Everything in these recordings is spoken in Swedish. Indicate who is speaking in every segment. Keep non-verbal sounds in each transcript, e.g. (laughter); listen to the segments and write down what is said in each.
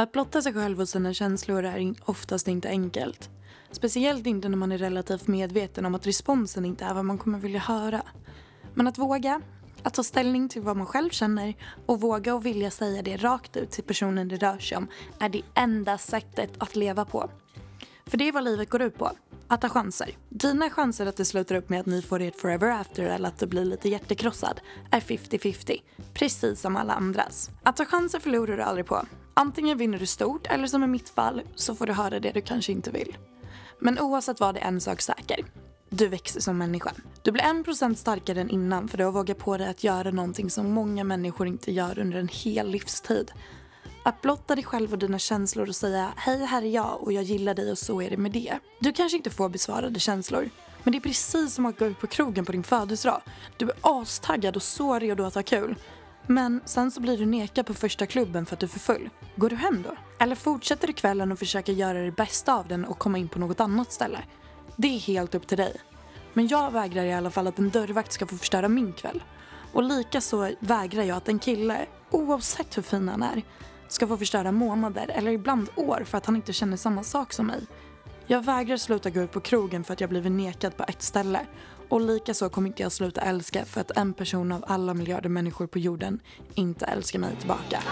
Speaker 1: Att blotta sig själv och sina känslor är oftast inte enkelt. Speciellt inte när man är relativt medveten om att responsen inte är vad man kommer vilja höra. Men att våga, att ta ställning till vad man själv känner och våga och vilja säga det rakt ut till personen det rör sig om är det enda sättet att leva på. För det är vad livet går ut på. Att ta chanser. Dina chanser att det slutar upp med att ni får ert forever after eller att du blir lite hjärtekrossad är 50-50. Precis som alla andras. Att ta chanser förlorar du aldrig på. Antingen vinner du stort eller som i mitt fall så får du höra det du kanske inte vill. Men oavsett vad är en sak säker. Du växer som människa. Du blir en procent starkare än innan för du har vågat på dig att göra någonting som många människor inte gör under en hel livstid. Att blotta dig själv och dina känslor och säga hej här är jag och jag gillar dig och så är det med det. Du kanske inte får besvarade känslor. Men det är precis som att gå ut på krogen på din födelsedag. Du är astaggad och så redo att ha kul. Men sen så blir du nekad på första klubben för att du är för full. Går du hem då? Eller fortsätter du kvällen och försöker göra det bästa av den och komma in på något annat ställe? Det är helt upp till dig. Men jag vägrar i alla fall att en dörrvakt ska få förstöra min kväll. Och lika så vägrar jag att en kille, oavsett hur fin han är, ska få förstöra månader eller ibland år för att han inte känner samma sak som mig. Jag vägrar sluta gå ut på krogen för att jag blivit nekad på ett ställe. Och likaså kommer inte jag sluta älska för att en person av alla miljarder människor på jorden inte älskar mig tillbaka.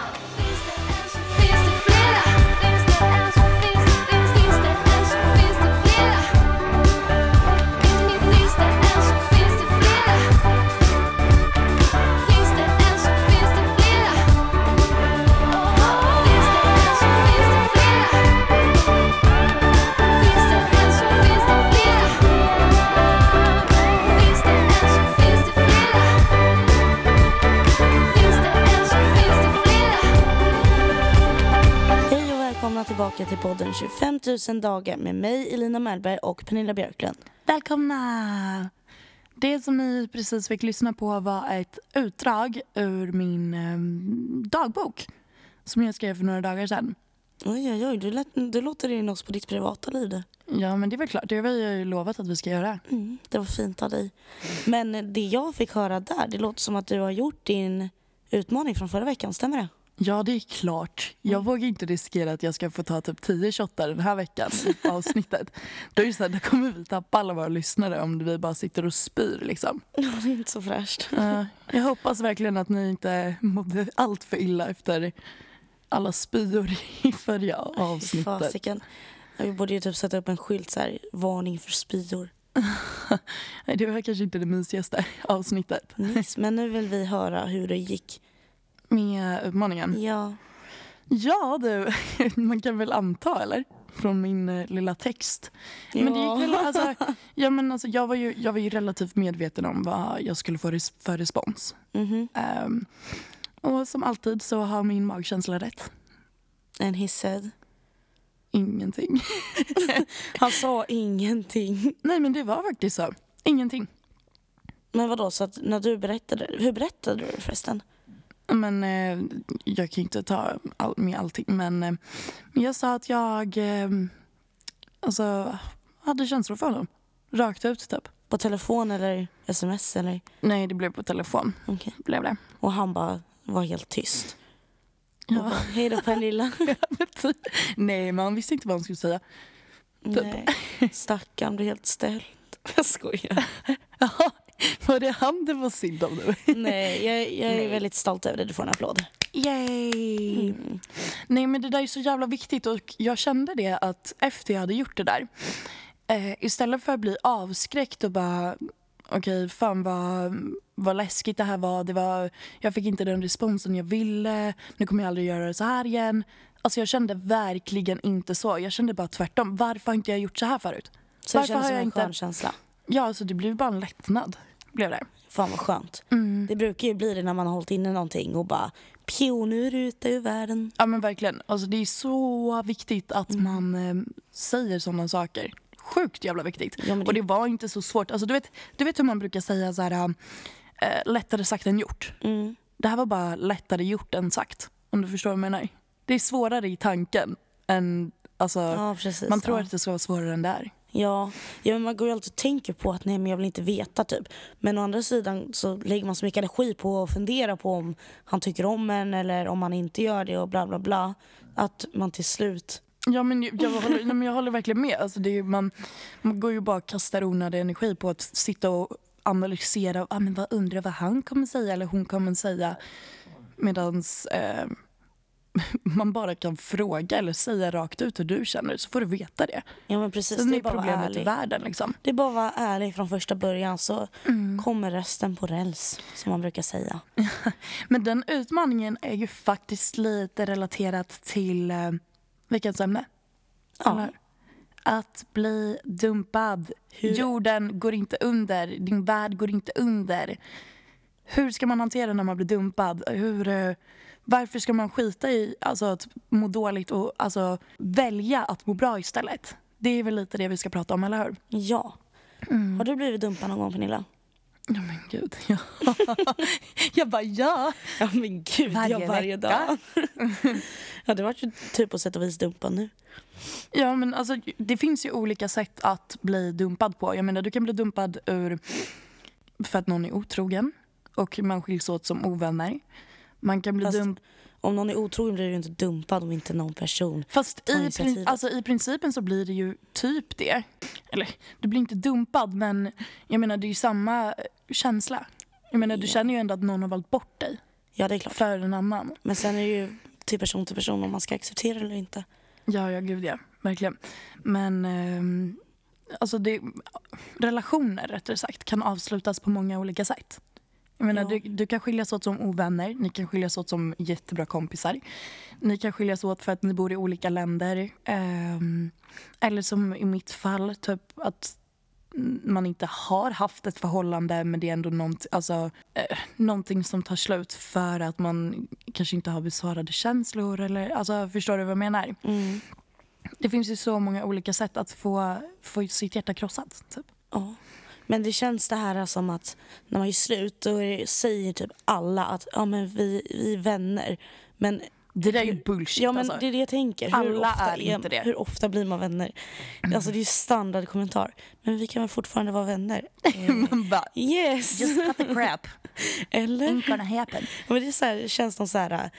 Speaker 2: 000 dagar med mig Elina Mellberg och Pernilla Björklund.
Speaker 1: Välkomna! Det som ni precis fick lyssna på var ett utdrag ur min eh, dagbok som jag skrev för några dagar sedan.
Speaker 2: Oj, oj, oj, du, lät, du låter in oss på ditt privata liv där.
Speaker 1: Ja, men det är väl klart. Det har vi ju lovat att vi ska göra.
Speaker 2: Mm, det var fint av dig. Men det jag fick höra där, det låter som att du har gjort din utmaning från förra veckan, stämmer det?
Speaker 1: Ja, det är klart. Jag vågar inte riskera att jag ska få ta typ 10 shottar den här veckan (laughs) avsnittet. Då, är det så här, då kommer vi tappa alla våra lyssnare om vi bara sitter och spyr. Liksom.
Speaker 2: Ja, det är inte så fräscht.
Speaker 1: Jag hoppas verkligen att ni inte mådde allt för illa efter alla spyor i förra avsnittet.
Speaker 2: Fasiken. Vi borde ju typ sätta upp en skylt så här, varning för spyor. (laughs)
Speaker 1: Nej, det var kanske inte det mysigaste avsnittet
Speaker 2: Nyss. Men nu vill vi höra hur det gick.
Speaker 1: Med utmaningen.
Speaker 2: Ja,
Speaker 1: Ja, du, (laughs) man kan väl anta, eller? Från min eh, lilla text. Men det gick väl, alltså, (laughs) ja, men alltså, jag, var ju, jag var ju relativt medveten om vad jag skulle få res- för respons.
Speaker 2: Mhm.
Speaker 1: Ehm, och som alltid så har min magkänsla rätt.
Speaker 2: And he said.
Speaker 1: Ingenting. (laughs)
Speaker 2: Han sa ingenting.
Speaker 1: Nej, men det var faktiskt så. Ingenting.
Speaker 2: Men vadå, så att när du berättade, hur berättade du förresten?
Speaker 1: Men eh, jag kan inte ta all, med allting. Men eh, jag sa att jag eh, alltså, hade känslor för honom. Rakt ut typ.
Speaker 2: På telefon eller sms eller?
Speaker 1: Nej, det blev på telefon.
Speaker 2: Okej.
Speaker 1: Blev det.
Speaker 2: Och han bara var helt tyst.
Speaker 1: Ja.
Speaker 2: bara, Hej då Pernilla. (laughs)
Speaker 1: typ. Nej, men han visste inte vad han skulle säga.
Speaker 2: Nej, stackarn blir helt ställd. Jag skojar. (laughs) (laughs)
Speaker 1: Var det han det var synd om nu? (laughs)
Speaker 2: Nej, jag, jag är
Speaker 1: Nej.
Speaker 2: väldigt stolt över det. Du får en applåd.
Speaker 1: Yay!
Speaker 2: Mm.
Speaker 1: Nej, men det där är så jävla viktigt och jag kände det att efter jag hade gjort det där eh, istället för att bli avskräckt och bara okej, fan vad, vad läskigt det här var. det var. Jag fick inte den responsen jag ville. Nu kommer jag aldrig göra det så här igen. Alltså jag kände verkligen inte så. Jag kände bara tvärtom. Varför har inte jag gjort så här förut?
Speaker 2: Så det kändes som
Speaker 1: jag
Speaker 2: en
Speaker 1: inte-
Speaker 2: skön känsla.
Speaker 1: Ja, alltså det blev bara en lättnad. Blev det.
Speaker 2: Fan vad skönt.
Speaker 1: Mm.
Speaker 2: Det brukar ju bli det när man har hållit inne någonting och bara pjo, nu är du ute ur världen.
Speaker 1: Ja men verkligen. Alltså, det är så viktigt att man eh, säger sådana saker. Sjukt jävla viktigt.
Speaker 2: Ja, det-
Speaker 1: Och det var inte så svårt. Alltså, du, vet, du vet hur man brukar säga så här, eh, lättare sagt än gjort.
Speaker 2: Mm.
Speaker 1: Det här var bara lättare gjort än sagt. Om du förstår vad jag menar. Det är svårare i tanken än... Alltså,
Speaker 2: Ja, precis.
Speaker 1: man tror
Speaker 2: ja.
Speaker 1: att det ska vara svårare än det är.
Speaker 2: Ja, ja men man går ju alltid och tänker på att nej men jag vill inte veta typ. Men å andra sidan så lägger man så mycket energi på att fundera på om han tycker om en eller om han inte gör det och bla bla bla. Att man till slut...
Speaker 1: Ja, men jag, jag, håller, nej, men jag håller verkligen med. Alltså, det är, ju- man, man går ju bara och kastar onödig energi på att sitta och analysera. Ah, men vad undrar vad han kommer säga eller hon kommer säga. Medans... eh, (laughs) man bara kan fråga eller säga rakt ut hur du känner så får du veta det.
Speaker 2: Ja men precis,
Speaker 1: Sen
Speaker 2: det
Speaker 1: är
Speaker 2: bara
Speaker 1: problemet i världen. Liksom.
Speaker 2: Det är bara att vara ärlig från första början så
Speaker 1: Mm.
Speaker 2: kommer resten på räls, som man brukar säga. (laughs)
Speaker 1: Men den utmaningen är ju faktiskt lite relaterat till eh, veckans ämne.
Speaker 2: Ja.
Speaker 1: Eller? Att bli dumpad.
Speaker 2: Hur-
Speaker 1: Jorden går inte under. Din värld går inte under. Hur ska man hantera när man blir dumpad? Hur, eh, varför ska man skita i alltså, att må dåligt och alltså, välja att må bra istället? Det är väl lite det vi ska prata om, eller hur?
Speaker 2: Ja.
Speaker 1: Mm.
Speaker 2: Har du blivit dumpad någon gång Pernilla?
Speaker 1: Ja, men gud. Ja. (laughs) Jag bara, ja.
Speaker 2: Ja men gud,
Speaker 1: Varje
Speaker 2: ja, varje
Speaker 1: vecka.
Speaker 2: dag. (laughs) ja det var ju typ på sätt och vis dumpad nu.
Speaker 1: Ja, men alltså, det finns ju olika sätt att bli dumpad på. Jag menar, du kan bli dumpad ur för att någon är otrogen och man skiljs åt som ovänner. Man kan bli
Speaker 2: Fast
Speaker 1: dump...
Speaker 2: Om någon är otrogen blir du inte dumpad om inte någon person.
Speaker 1: Fast i, prin... alltså, i principen så blir det ju typ det. Eller, du blir inte dumpad, men jag menar, det är ju samma eh, känsla. Jag menar, du
Speaker 2: Ja.
Speaker 1: känner ju ändå att någon har valt bort dig
Speaker 2: Ja det är klart.
Speaker 1: för en annan.
Speaker 2: Men sen är det ju till person till person om man ska acceptera det eller inte.
Speaker 1: Ja, ja, gud ja. Verkligen. Men ehm, alltså det, relationer rättare sagt kan avslutas på många olika sätt. Jag menar,
Speaker 2: Ja.
Speaker 1: du, du kan skiljas åt som ovänner, ni kan skiljas åt som jättebra kompisar. Ni kan skiljas åt för att ni bor i olika länder. ehm, eller som i mitt fall, typ att man inte har haft ett förhållande men det är ändå nånt, alltså, eh, någonting som tar slut för att man kanske inte har besvarade känslor. Eller, alltså, förstår du vad jag menar?
Speaker 2: Mm.
Speaker 1: Det finns ju så många olika sätt att få, få sitt hjärta krossat. Typ.
Speaker 2: Ja. Men det känns det här som att när man gör slut då är säger typ alla att ja, men vi, vi är vänner. Men,
Speaker 1: Det där är ju bullshit.
Speaker 2: ja, men
Speaker 1: alltså.
Speaker 2: det är det jag tänker. Hur
Speaker 1: Alla
Speaker 2: ofta
Speaker 1: är inte det.
Speaker 2: Hur ofta blir man vänner? Alltså det är ju standardkommentar. Men vi kan väl fortfarande vara vänner? (laughs)
Speaker 1: Man bara,
Speaker 2: yes!
Speaker 1: just cut the crap. (laughs)
Speaker 2: Eller?
Speaker 1: Ain't gonna happen.
Speaker 2: Men det är så här, känns som så här,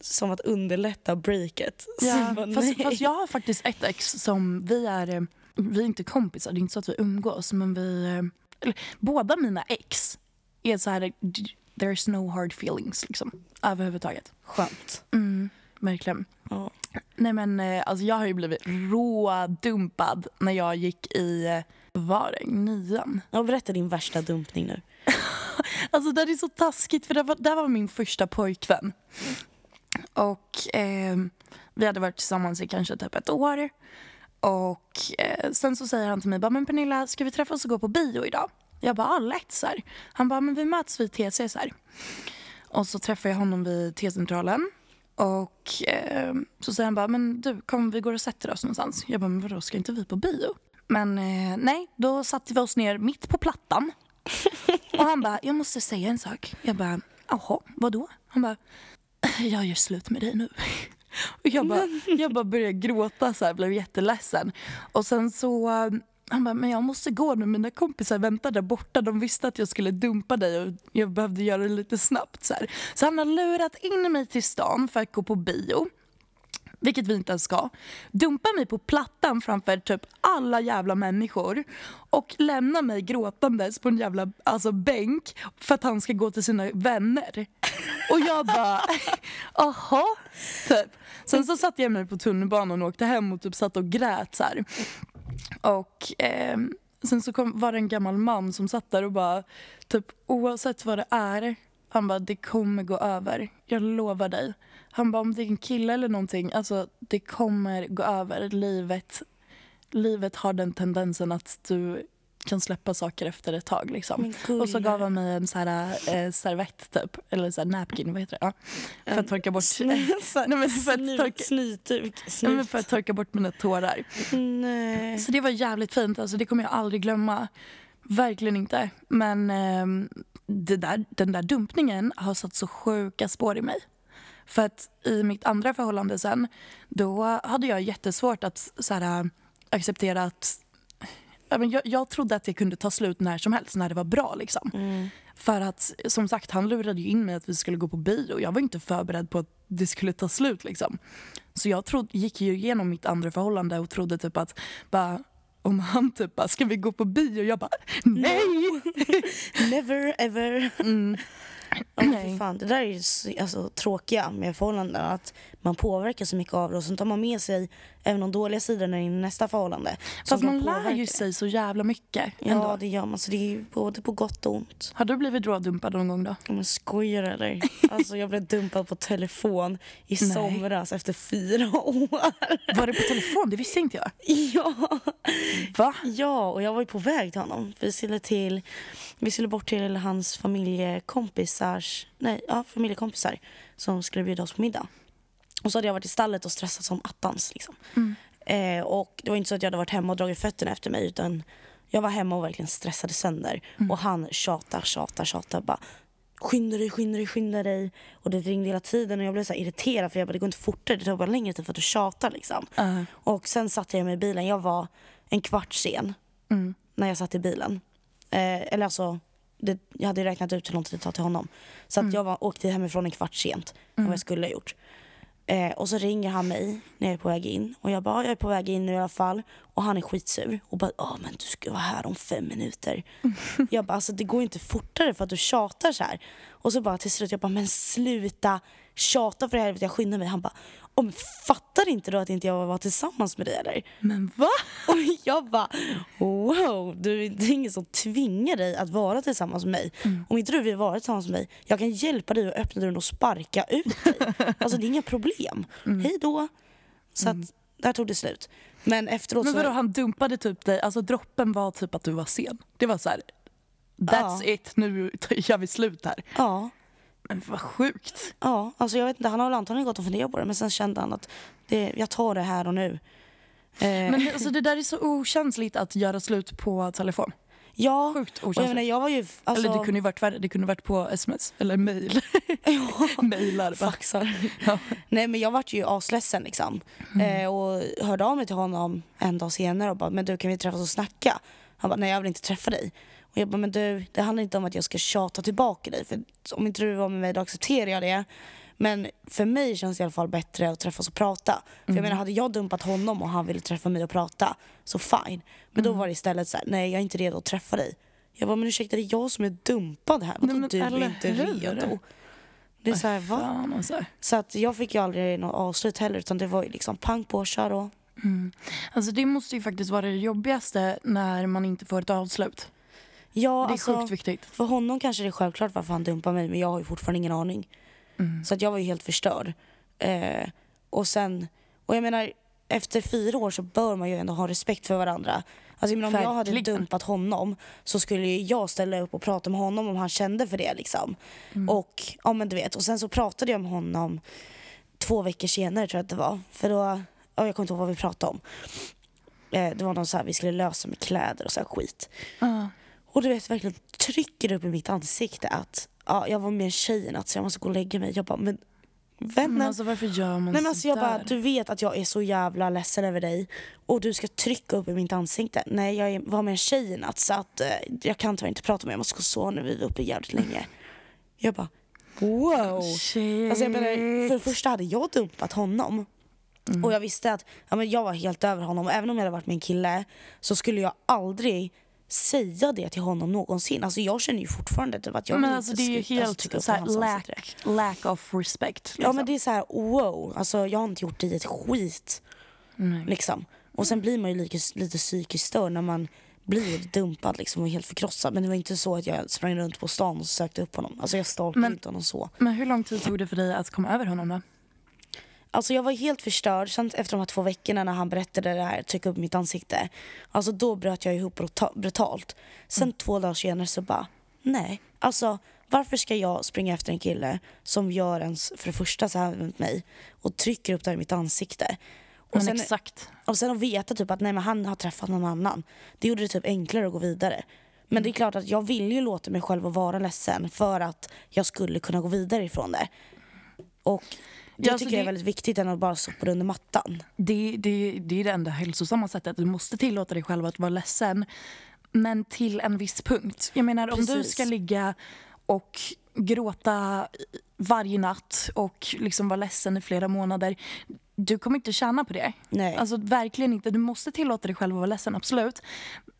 Speaker 2: som att underlätta breaket.
Speaker 1: Ja,
Speaker 2: bara,
Speaker 1: fast, fast jag har faktiskt ett ex som vi är, eh, vi är inte kompisar, det är inte så att vi umgås men vi, eh, eller, båda mina ex är så här, there's no hard feelings liksom överhuvudtaget.
Speaker 2: Skönt.
Speaker 1: Mm, verkligen.
Speaker 2: Ja.
Speaker 1: Nej men eh, alltså jag har ju blivit rådumpad när jag gick i, eh, var det, nian?
Speaker 2: Ja, berätta din värsta dumpning nu. (laughs)
Speaker 1: Alltså det är så taskigt för det var, det var min första pojkvän. Och eh, vi hade varit tillsammans i kanske typ ett år. Och eh, sen så säger han till mig, bara, men Pernilla ska vi träffas och gå på bio idag? Jag bara, ah, lätt så här. Han bara, men vi möts vid TC så här. Och så träffar jag honom vid T-centralen. Och eh, så säger han bara, men du kom vi går och sätter oss någonstans. Jag bara, men vadå ska inte vi på bio? Men eh, nej, då satte vi oss ner mitt på plattan. Och han bara, jag måste säga en sak. Jag bara, jaha, vadå? Han bara, jag gör slut med dig nu. Och jag bara, jag bara började gråta så här, blev jätteledsen. Och sen så, eh, han bara, men jag måste gå nu. Mina kompisar väntar där borta. De visste att jag skulle dumpa dig och jag behövde göra det lite snabbt. Så, här. så han har lurat in mig till stan för att gå på bio. Vilket vi inte ens ska. Dumpa mig på plattan framför typ alla jävla människor och lämna mig gråtandes på en jävla alltså, bänk för att han ska gå till sina vänner. Och jag bara, (laughs) aha, typ. Sen så satte jag mig på tunnelbanan och åkte hem och typ satt och grät så här. Och eh, sen så kom, var det en gammal man som satt där och bara, typ oavsett vad det är, han bara det kommer gå över. Jag lovar dig. Han bara om det är en kille eller någonting, alltså det kommer gå över. Livet, livet har den tendensen att du kan släppa saker efter ett tag. Liksom. Och så gav han mig en så här, eh, servett typ, eller så här napkin, vad heter det? Ja. För att torka bort, (laughs) Nej, men för att torka-
Speaker 2: Snytduk.
Speaker 1: För att torka bort mina tårar.
Speaker 2: Nej.
Speaker 1: Så det var jävligt fint. Alltså, det kommer jag aldrig glömma. Verkligen inte. Men det där, den där dumpningen har satt så sjuka spår i mig. För att i mitt andra förhållande sen, då hade jag jättesvårt att så här, acceptera att jag, jag trodde att det kunde ta slut när som helst, när det var bra. Liksom. För att som sagt, han lurade ju in mig att vi skulle gå på bio. Jag var inte förberedd på att det skulle ta slut. Liksom. Så jag trodde, gick ju igenom mitt andra förhållande och trodde typ att bara, om han typ bara, ska vi gå på bio? Jag bara, nej! (laughs)
Speaker 2: Never ever. Ja, Fy fan. Det där är ju så- alltså, tråkiga med förhållanden. Att man påverkas så mycket av det och så tar man med sig även de dåliga sidorna in i nästa förhållande.
Speaker 1: Fast
Speaker 2: att
Speaker 1: man lär ju sig så jävla mycket. Ändå.
Speaker 2: Ja det gör man. Så det är ju både på gott och ont.
Speaker 1: Har du blivit rådumpad någon gång då?
Speaker 2: Men skojar eller? (laughs) Alltså jag blev dumpad på telefon i
Speaker 1: Nej.
Speaker 2: somras efter fyra (laughs) år.
Speaker 1: Var det på telefon? Det visste inte jag.
Speaker 2: ja.
Speaker 1: Va?
Speaker 2: ja, och jag var ju på väg till honom. Vi skulle, till, vi skulle bort till hans familjekompisars, nej, ja, familjekompisar som skulle bjuda oss på middag. Och så hade jag varit i stallet och stressat som attans. Liksom. Eh, och det var inte så att jag hade varit hemma och dragit fötterna efter mig utan jag var hemma och verkligen stressade sönder. Och han tjatar, tjatar, tjatar. Bara, skynda dig, skynda dig, skynda dig. Och det ringde hela tiden och jag blev så irriterad för jag bara, det går inte fortare, det tar bara längre tid för att du tjatar liksom.
Speaker 1: Uh.
Speaker 2: Och sen satte jag mig i bilen, jag var en kvart sen när jag satt i bilen. Eh, eller alltså, det, jag hade räknat ut hur lång tid det tar till honom. Så att jag var, åkte hemifrån en kvart sent än vad jag skulle ha gjort. Eh, och så ringer han mig när jag är på väg in. Och jag bara, jag är på väg in nu i alla fall. Och han är skitsur. Och bara, ja men du ska vara här om fem minuter. (laughs) jag bara, alltså det går inte fortare för att du tjatar så här. Och så bara till slut, jag bara, men sluta tjata för helvete, jag skyndar mig. Han bara, men fattar inte du att inte jag var tillsammans med dig eller?
Speaker 1: Men va? (laughs)
Speaker 2: Och jag bara, wow, du, det är ingen som tvingar dig att vara tillsammans med mig. Om inte du vill vara tillsammans med mig, jag kan hjälpa dig att öppna dörren och sparka ut dig. (laughs) Alltså det är inga problem. Hej då. Så att, där tog det slut. Men efteråt
Speaker 1: Men
Speaker 2: så...
Speaker 1: vadå, han dumpade typ dig? Alltså droppen var typ att du var sen. Det var så här. That's
Speaker 2: Ja.
Speaker 1: it, nu gör vi slut här.
Speaker 2: Ja,
Speaker 1: Men vad sjukt.
Speaker 2: ja, alltså jag vet inte, han har väl antagligen gått och funderat på det men sen kände han att det, jag tar det här och nu. Eh,
Speaker 1: Men det, (laughs) alltså, det där är så okänsligt att göra slut på telefon.
Speaker 2: ja,
Speaker 1: Sjukt
Speaker 2: och jag menar
Speaker 1: okänsligt.
Speaker 2: jag var ju... Alltså,
Speaker 1: Eller det kunde ju varit värre, det kunde varit på sms eller mail. (laughs) Mailar bara.
Speaker 2: faxar.
Speaker 1: Ja.
Speaker 2: Nej men jag vart ju asledsen liksom. Eh, och hörde av mig till honom en dag senare och bara, men du kan vi träffas och snacka? Han bara, nej jag vill inte träffa dig. Och jag bara, men du det handlar inte om att jag ska tjata tillbaka dig. För om inte du var med mig då accepterar jag det. Men för mig känns det i alla fall bättre att träffas och prata. För jag menar hade jag dumpat honom och han ville träffa mig och prata, så fine. Men då var det istället så här, nej jag är inte redo att träffa dig. Jag bara, men ursäkta det är jag som är dumpad här. Vadå du är inte redo? Det är så här, va?
Speaker 1: Alltså.
Speaker 2: Så att jag fick ju aldrig något avslut heller utan det var ju liksom pang på, kör då.
Speaker 1: Alltså det måste ju faktiskt vara det jobbigaste när man inte får ett avslut.
Speaker 2: Ja,
Speaker 1: Det är
Speaker 2: alltså,
Speaker 1: sjukt viktigt.
Speaker 2: för honom kanske det är självklart varför han dumpar mig men jag har ju fortfarande ingen aning. Så att jag var ju helt förstörd. Eh, och sen, och jag menar efter fyra år så bör man ju ändå ha respekt för varandra. Alltså jag menar, om jag hade dumpat honom så skulle ju jag ställa upp och prata med honom om han kände för det liksom. Och ja men du vet, och sen så pratade jag med honom två veckor senare tror jag att det var. För då, jag kommer inte ihåg vad vi pratade om. Eh, det var någon så här, vi skulle lösa med kläder och så skit.
Speaker 1: Ja.
Speaker 2: Och du vet verkligen trycker upp i mitt ansikte att ja, jag var mer tjej än att så jag måste gå och lägga mig. Jag bara, men vännen.
Speaker 1: Men alltså varför gör man
Speaker 2: Nej men alltså jag bara, du vet att jag är så jävla ledsen över dig och du ska trycka upp i mitt ansikte. Nej jag var med en tjej i natt så att eh, jag kan tyvärr inte prata med jag måste gå och sova nu, vi är uppe jävligt (laughs) länge. Jag bara, wow.
Speaker 1: Shit.
Speaker 2: Alltså jag menar, för det första hade jag dumpat honom. Och jag visste att ja, men jag var helt över honom. Och även om jag hade varit en kille så skulle jag aldrig säga det till honom någonsin. Alltså jag känner ju fortfarande typ att jag
Speaker 1: men alltså
Speaker 2: inte
Speaker 1: det är ju helt
Speaker 2: trycka upp
Speaker 1: så lack, lack of respect.
Speaker 2: Ja
Speaker 1: liksom.
Speaker 2: men det är så här, wow. Alltså jag har inte gjort dig ett skit. Liksom. Och sen blir man ju lite, lite psykiskt störd när man blir dumpad liksom och helt förkrossad. Men det var inte så att jag sprang runt på stan och sökte upp honom. Alltså jag stalkade inte honom så.
Speaker 1: Men hur lång tid tog det för dig att komma över honom då?
Speaker 2: Alltså jag var helt förstörd. Sen efter de här två veckorna när han berättade det här, tryckte upp mitt ansikte. Alltså då bröt jag ihop bruta- brutalt. Sen två dagar senare så bara, nej. Alltså varför ska jag springa efter en kille som gör ens, för det första så här mot mig och trycker upp det här i mitt ansikte. Och
Speaker 1: Men
Speaker 2: sen,
Speaker 1: exakt.
Speaker 2: och sen att veta typ att nej, men han har träffat någon annan. Det gjorde det typ enklare att gå vidare. Men det är klart att jag ville ju låta mig själv vara ledsen för att jag skulle kunna gå vidare ifrån det. Och Det
Speaker 1: alltså,
Speaker 2: tycker jag är
Speaker 1: det-
Speaker 2: väldigt viktigt än att bara sopa det under mattan.
Speaker 1: Det, det, det är det enda hälsosamma sättet. Du måste tillåta dig själv att vara ledsen. Men till en viss punkt. Jag menar om du
Speaker 2: Precis.
Speaker 1: ska ligga och gråta varje natt och liksom vara ledsen i flera månader. Du kommer inte tjäna på det.
Speaker 2: Nej.
Speaker 1: Alltså verkligen inte. Du måste tillåta dig själv att vara ledsen, absolut.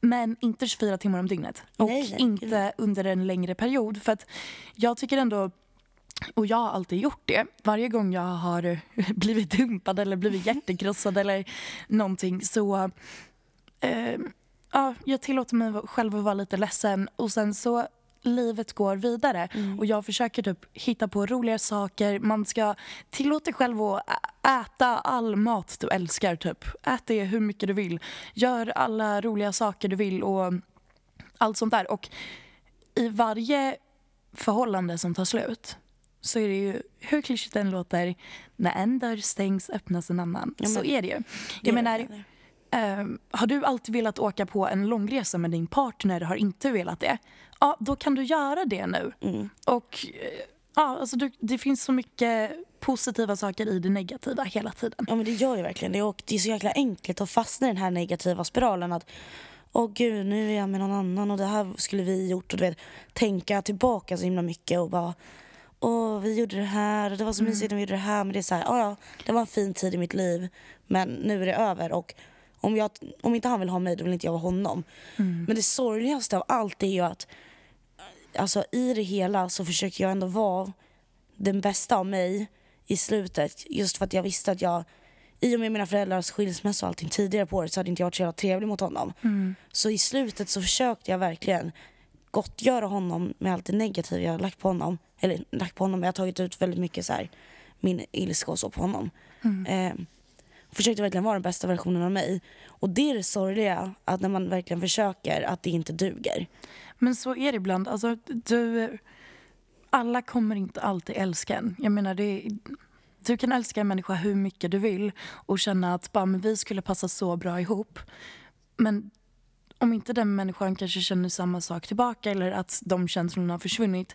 Speaker 1: Men inte 24 timmar om dygnet. Och
Speaker 2: Nej, nej.
Speaker 1: inte under en längre period. För att jag tycker ändå och jag har alltid gjort det. Varje gång jag har (laughs) blivit dumpad eller blivit hjärtekrossad eller någonting så... Eh, ja, jag tillåter mig själv att vara lite ledsen och sen så livet går vidare. Och jag försöker typ hitta på roliga saker. Man ska tillåta dig själv att äta all mat du älskar. typ. Ät det hur mycket du vill. Gör alla roliga saker du vill och allt sånt där. Och i varje förhållande som tar slut så är det ju, hur klyschigt det än låter, när en dörr stängs öppnas en annan.
Speaker 2: Ja, men-
Speaker 1: så är det ju.
Speaker 2: Det
Speaker 1: Jag
Speaker 2: är
Speaker 1: menar,
Speaker 2: det.
Speaker 1: Ehm, har du alltid velat åka på en långresa med din partner har inte velat det, ja då kan du göra det nu.
Speaker 2: Mm.
Speaker 1: Och eh, ja, alltså du, det finns så mycket positiva saker i det negativa hela tiden.
Speaker 2: Ja men det gör ju verkligen det och det är så jäkla enkelt att fastna i den här negativa spiralen att Åh gud nu är jag med någon annan och det här skulle vi gjort och du vet tänka tillbaka så himla mycket och bara Åh vi gjorde det här och det var så mysigt när vi gjorde det här men det är så här, "Ja, ja det var en fin tid i mitt liv men nu är det över och om, jag, om inte han vill ha mig då vill inte jag vara honom. Men det sorgligaste av allt är ju att alltså i det hela så försöker jag ändå vara den bästa av mig i slutet. Just för att jag visste att jag, i och med mina föräldrars skilsmässa och allting tidigare på året så hade inte jag varit så jävla trevlig mot honom. Så i slutet så försökte jag verkligen gottgöra honom med allt det negativa jag lagt på honom. Eller lagt på honom, jag har tagit ut väldigt mycket så här, min ilska och så på honom. Eh, försökte verkligen vara den bästa versionen av mig. Och det är det sorgliga, att när man verkligen försöker, att det inte duger.
Speaker 1: Men så är det ibland. Alltså, du, alla kommer inte alltid älska en. Jag menar, det, du kan älska en människa hur mycket du vill och känna att bara, men vi skulle passa så bra ihop. Men om inte den människan kanske känner samma sak tillbaka eller att de känslorna har försvunnit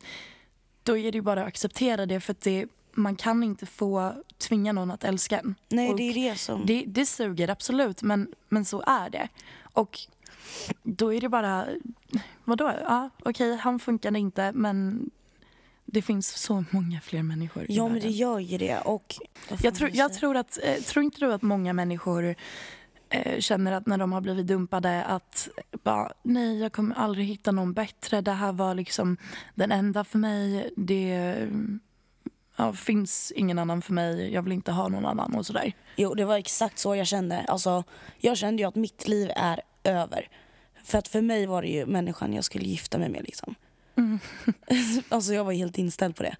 Speaker 1: då är det ju bara att acceptera det för att det, man kan inte få tvinga någon att älska en.
Speaker 2: Nej,
Speaker 1: Och
Speaker 2: det är det som...
Speaker 1: det, det suger absolut, men, men så är det. Och då är det bara, vadå? Ja, okej, han funkade inte, men det finns så många fler människor
Speaker 2: Ja, men det gör ju det. Och...
Speaker 1: Jag, tror, jag tror att, eh, tror inte du att många människor Eh, känner att när de har blivit dumpade att bara, nej jag kommer aldrig hitta någon bättre. Det här var liksom den enda för mig. Det ja, finns ingen annan för mig. Jag vill inte ha någon annan och sådär.
Speaker 2: Jo, det var exakt så jag kände. Alltså, jag kände ju att mitt liv är över. För att för mig var det ju människan jag skulle gifta mig med liksom. (laughs) alltså jag var helt inställd på det.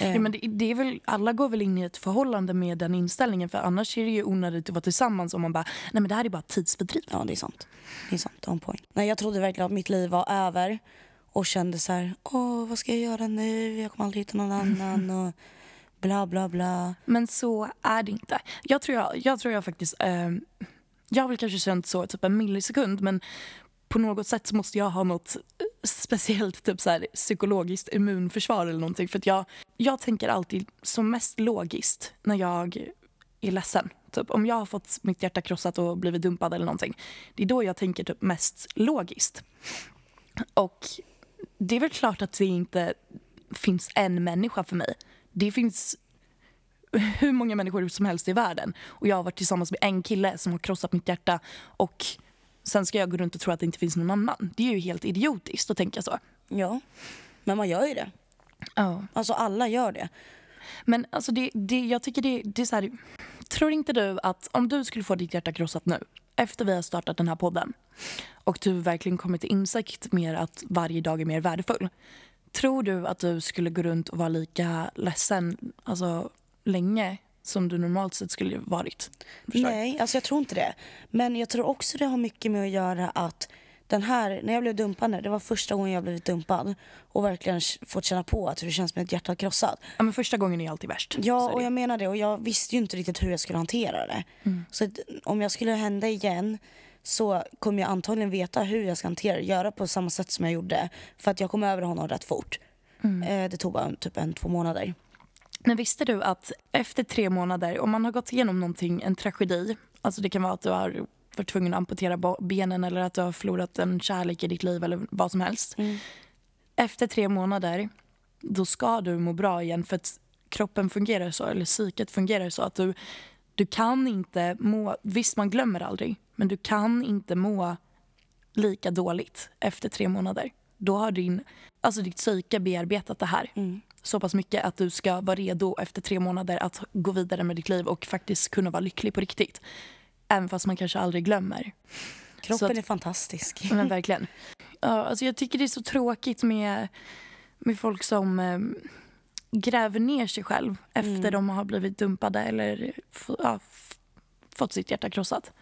Speaker 2: Eh,
Speaker 1: Ja, men det, det är väl, alla går väl in i ett förhållande med den inställningen för annars är det ju onödigt att vara tillsammans om man bara, nej men det här är bara tidsfördriv.
Speaker 2: Ja, det är sant. Det är sant, on point. Nej, jag trodde verkligen att mitt liv var över och kände så här, åh vad ska jag göra nu? Jag kommer aldrig hitta någon annan (laughs) och bla bla bla.
Speaker 1: Men så är det inte. Jag tror jag, jag, tror jag faktiskt, eh, jag har väl kanske känt så typ en millisekund men på något sätt så måste jag ha något eh, speciellt typ så här, psykologiskt immunförsvar eller någonting för att jag, jag tänker alltid som mest logiskt när jag är ledsen. Typ, om jag har fått mitt hjärta krossat och blivit dumpad eller någonting. Det är då jag tänker typ mest logiskt. Och det är väl klart att det inte finns en människa för mig. Det finns hur många människor som helst i världen. Och jag har varit tillsammans med en kille som har krossat mitt hjärta och sen ska jag gå runt och tro att det inte finns någon annan. Det är ju helt idiotiskt att tänka så.
Speaker 2: Ja, men man gör ju det.
Speaker 1: Ja.
Speaker 2: Alltså alla gör det.
Speaker 1: Men alltså det, det, jag tycker det, det är så här, tror inte du att om du skulle få ditt hjärta krossat nu efter vi har startat den här podden och du verkligen kommer till insikt mer att varje dag är mer värdefull. Tror du att du skulle gå runt och vara lika ledsen alltså, länge som du normalt sett skulle varit? Förstår?
Speaker 2: Nej, alltså jag tror inte det. Men jag tror också det har mycket med att göra att den här, när jag blev dumpad det var första gången jag blivit dumpad och verkligen fått känna på att hur det känns med ett hjärta krossat.
Speaker 1: Ja, men första gången är alltid värst. Så
Speaker 2: Ja, och jag menar det och jag visste ju inte riktigt hur jag skulle hantera det. Så att om jag skulle hända igen så kommer jag antagligen veta hur jag ska hantera det, göra på samma sätt som jag gjorde. För att jag kom över honom rätt fort. Eh, det tog bara typ en, två månader.
Speaker 1: Men visste du att efter tre månader, om man har gått igenom någonting, en tragedi, alltså det kan vara att du har varit tvungen att amputera benen eller att du har förlorat en kärlek i ditt liv eller vad som helst. Efter tre månader, då ska du må bra igen för att kroppen fungerar så, eller psyket fungerar så att du, du kan inte må, visst man glömmer aldrig, men du kan inte må lika dåligt efter tre månader. Då har din, alltså ditt psyke bearbetat det här så pass mycket att du ska vara redo efter tre månader att gå vidare med ditt liv och faktiskt kunna vara lycklig på riktigt. Även fast man kanske aldrig glömmer.
Speaker 2: Kroppen
Speaker 1: att-
Speaker 2: är fantastisk.
Speaker 1: Men (laughs) verkligen. Ja, alltså jag tycker det är så tråkigt med, med folk som eh, gräver ner sig själv efter de har blivit dumpade eller ja, fått sitt hjärta krossat.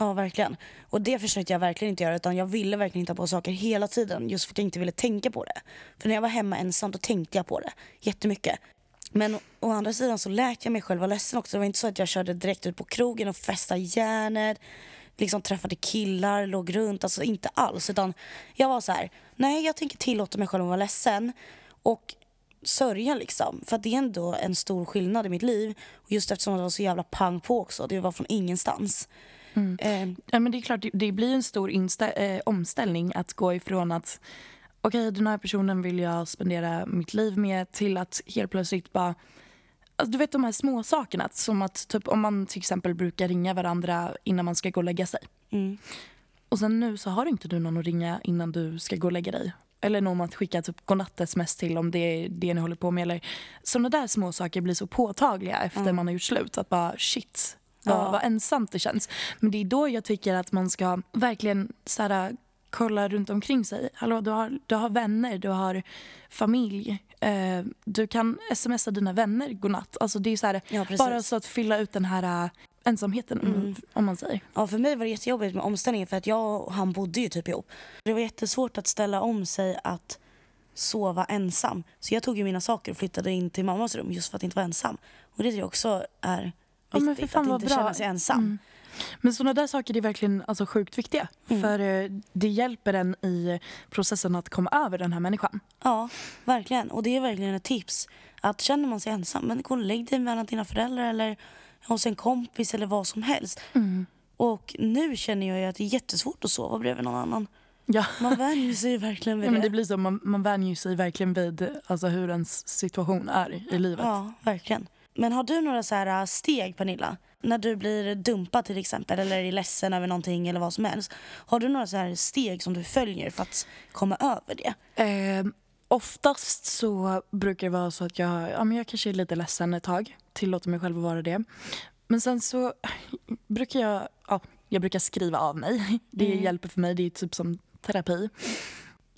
Speaker 2: Ja, verkligen. Och det försökte jag verkligen inte göra utan jag ville verkligen inte ha på saker hela tiden just för att jag inte ville tänka på det. För när jag var hemma ensam då tänkte jag på det jättemycket. Men å- å andra sidan så lät jag mig själv vara ledsen också. Det var inte så att jag körde direkt ut på krogen och festade hjärnet, liksom träffade killar, låg runt, alltså inte alls. Utan jag var så här: nej jag tänker tillåta mig själv att vara ledsen och sörja liksom. För att det är ändå en stor skillnad i mitt liv. Och just eftersom det var så jävla pang på också, det var från ingenstans. Eh,
Speaker 1: Ja, men det är klart, det, det blir en stor eh, omställning att gå ifrån att okej, den här personen vill jag spendera mitt liv med till att helt plötsligt bara Alltså, du vet de här små sakerna som att typ, om man till exempel brukar ringa varandra innan man ska gå och lägga sig.
Speaker 2: Mm.
Speaker 1: Och sen nu så har inte du någon att ringa innan du ska gå och lägga dig. Eller någon att skicka typ godnatt-sms till om det är det ni håller på med. Eller, sådana där små saker blir så påtagliga efter man har gjort slut. Att bara shit, vad,
Speaker 2: Ja.
Speaker 1: vad ensamt det känns. Men det är då jag tycker att man ska verkligen så här, kolla runt omkring sig. Hallå, du har, du har vänner, du har familj. Eh, du kan smsa dina vänner godnatt. Alltså det är så här,
Speaker 2: Ja,
Speaker 1: bara så att fylla ut den här äh, ensamheten om- om man säger.
Speaker 2: Ja, för mig var det jättejobbigt med omställningen för att jag och han bodde ju typ ihop. Det var jättesvårt att ställa om sig att sova ensam. Så jag tog ju mina saker och flyttade in till mammas rum just för att inte vara ensam. Och det tycker jag också är
Speaker 1: Ja, men för fan
Speaker 2: att
Speaker 1: vad
Speaker 2: inte
Speaker 1: bra.
Speaker 2: känna sig ensam.
Speaker 1: Mm. Men sådana där saker är verkligen alltså, sjukt viktiga. För eh, det hjälper en i processen att komma över den här människan.
Speaker 2: Ja, verkligen. Och det är verkligen ett tips. Att känner man sig ensam, men gå och lägg dig mellan dina föräldrar eller hos en kompis eller vad som helst. Och nu känner jag ju att det är jättesvårt att sova bredvid någon annan.
Speaker 1: Ja.
Speaker 2: Man (laughs) vänjer sig verkligen vid
Speaker 1: Ja, men det
Speaker 2: det.
Speaker 1: blir så, man, man vänjer sig verkligen vid alltså, hur ens situation är i livet.
Speaker 2: Ja, verkligen. Men har du några så här äh, steg, Pernilla? När du blir dumpad till exempel eller är ledsen över någonting eller vad som helst. Har du några så här steg som du följer för att komma över det?
Speaker 1: Eh, oftast så brukar det vara så att jag, ja, men jag kanske är lite ledsen ett tag. Tillåter mig själv att vara det. Men sen så (sniffs) brukar jag, ja, jag brukar skriva av mig. (laughs) Det hjälper för mig, det är typ som terapi.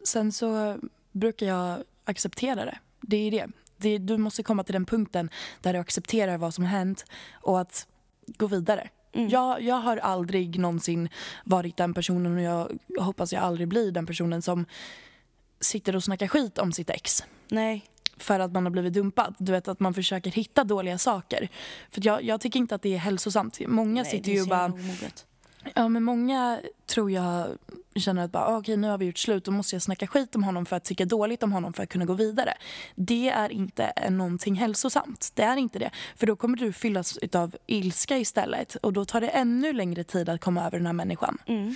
Speaker 1: Sen så brukar jag acceptera det. Det är det. Det. Du måste komma till den punkten där du accepterar vad som har hänt och att gå vidare. Jag, jag har aldrig någonsin varit den personen och jag hoppas jag aldrig blir den personen som sitter och snackar skit om sitt ex
Speaker 2: Nej.
Speaker 1: för att man har blivit dumpad. Du vet att man försöker hitta dåliga saker. För jag, jag tycker inte att det är hälsosamt. Många
Speaker 2: Nej,
Speaker 1: sitter ju och bara...
Speaker 2: omoget.
Speaker 1: Ja, men många tror jag känner att bara, "Ah, okej, nu har vi gjort slut. Då måste jag snacka skit om honom för att tycka dåligt om honom för att kunna gå vidare. Det är inte någonting hälsosamt. Det är inte det. För då kommer du fyllas av ilska istället. Och då tar det ännu längre tid att komma över den här människan.
Speaker 2: Mm.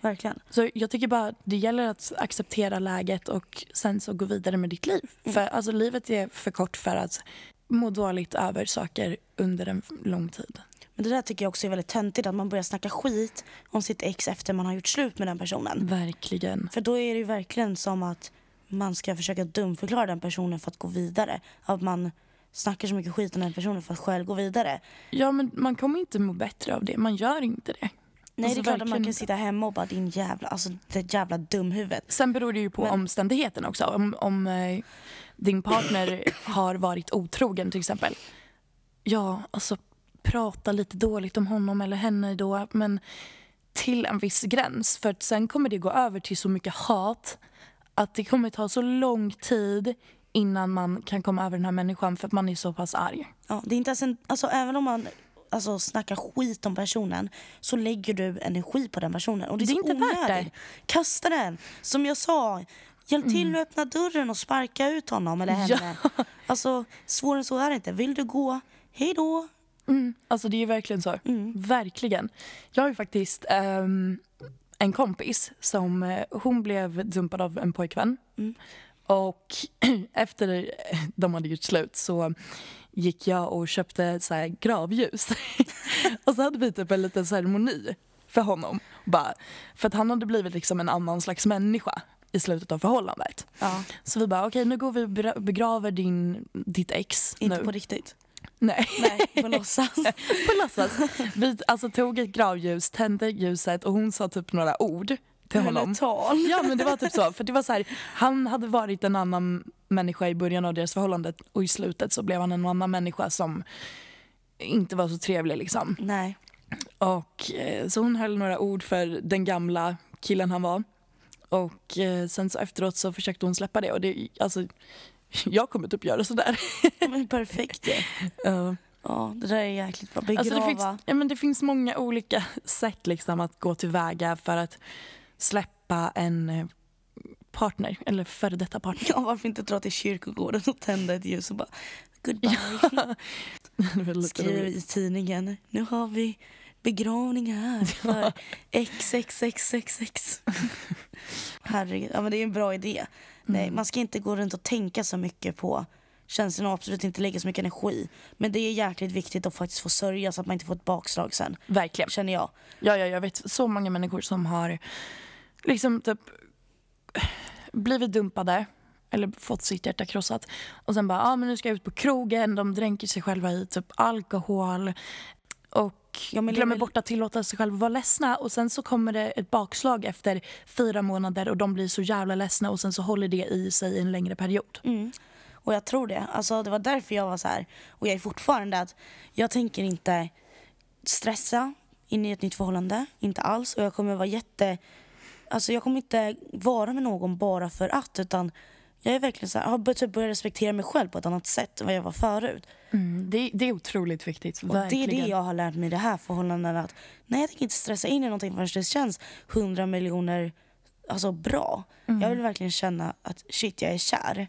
Speaker 2: Verkligen.
Speaker 1: Så jag tycker bara det gäller att acceptera läget och sen så gå vidare med ditt liv. För alltså livet är för kort för att må dåligt över saker under en lång tid.
Speaker 2: Men det där tycker jag också är väldigt töntigt att man börjar snacka skit om sitt ex efter man har gjort slut med den personen.
Speaker 1: Verkligen.
Speaker 2: För då är det ju verkligen som att man ska försöka dumförklara den personen för att gå vidare. Att man snackar så mycket skit om den personen för att själv gå vidare.
Speaker 1: Ja men man kommer inte må bättre av det. Man gör inte det.
Speaker 2: Nej
Speaker 1: Alltså,
Speaker 2: det är klart att man kan
Speaker 1: inte.
Speaker 2: sitta hemma och bara din jävla, alltså det jävla dumhuvud.
Speaker 1: Sen beror det ju på
Speaker 2: Men-
Speaker 1: omständigheten också. Om, om eh, din partner har varit otrogen till exempel. Ja, alltså prata lite dåligt om honom eller henne då. Men till en viss gräns. För att sen kommer det gå över till så mycket hat att det kommer ta så lång tid innan man kan komma över den här människan för att man är så pass arg.
Speaker 2: Ja, det är inte ens en, alltså även om man alltså, snackar skit om personen så lägger du energi på den personen. Och det är,
Speaker 1: Det är inte värt det.
Speaker 2: Kasta den! Som jag sa, Hjälp till att öppna dörren och sparka ut honom eller henne. (laughs) Alltså, svårare än så är det inte. Vill du gå, hej då.
Speaker 1: Mm, alltså det är verkligen så. Verkligen. Jag har ju faktiskt ehm, en kompis som eh, hon blev dumpad av en pojkvän. Och (clears throat) efter de hade gjort slut så gick jag och köpte så gravljus. (laughs) och så hade vi typ en liten ceremoni för honom. Bara, för att han hade blivit liksom en annan slags människa i slutet av förhållandet.
Speaker 2: Ja,
Speaker 1: Så vi bara, okej nu går vi och begra- begraver din, ditt ex
Speaker 2: inte
Speaker 1: nu.
Speaker 2: på riktigt.
Speaker 1: Nej.
Speaker 2: Nej, på låtsas. (laughs)
Speaker 1: på låtsas. Vi alltså, tog ett gravljus, tände ljuset och hon sa typ några ord till honom.
Speaker 2: Tal.
Speaker 1: Ja men det var typ så. För det var så här, han hade varit en annan människa i början av deras förhållande och i slutet så blev han en annan människa som inte var så trevlig liksom.
Speaker 2: Nej.
Speaker 1: Och eh, så hon höll några ord för den gamla killen han var. Och eh, sen så efteråt så försökte hon släppa det och det, alltså (laughs) jag kommer typ göra sådär.
Speaker 2: Ja, Men perfekt (laughs) ju.
Speaker 1: Uh,
Speaker 2: Ja, det där är jäkligt bra. Begrava.
Speaker 1: Alltså det, finns, ja, men det finns många olika (laughs) sätt liksom att gå tillväga för att släppa en eh, partner, eller före detta partner.
Speaker 2: Ja, varför inte dra till kyrkogården och tända ett ljus och bara goodbye.
Speaker 1: Lite
Speaker 2: Skriver i tidningen. Nu har vi begravning här (laughs) för XXXXX. (laughs) Herregud, ja men det är en bra idé. Nej, man ska inte gå runt och tänka så mycket på känslorna och absolut inte lägga så mycket energi. Men det är jäkligt viktigt att faktiskt få sörja så att man inte får ett bakslag sen.
Speaker 1: Verkligen.
Speaker 2: Känner jag.
Speaker 1: Ja, ja, jag vet så många människor som har liksom typ blivit dumpade eller fått sitt hjärta krossat och sen bara, ah, men nu ska jag ut på krogen, de dränker sig själva i typ alkohol och
Speaker 2: Ja,
Speaker 1: glömmer bort att tillåta sig själva att vara ledsna och sen så kommer det ett bakslag efter fyra månader och de blir så jävla ledsna och sen så håller det i sig i en längre period.
Speaker 2: Mm. Och jag tror det. Alltså, det var därför jag var så här. och jag är fortfarande att jag tänker inte stressa in i ett nytt förhållande. Inte alls. Och jag kommer vara jätte... Alltså jag kommer inte vara med någon bara för att. Utan jag är verkligen så här, har typ börjat respektera mig själv på ett annat sätt än vad jag var förut.
Speaker 1: Mm, det, det är otroligt viktigt. Verkligen.
Speaker 2: det är det jag har lärt mig i det här förhållandet. Att nej, jag tänker inte stressa in i någonting förrän det känns hundra miljoner alltså, bra. Jag vill verkligen känna att shit, jag är kär.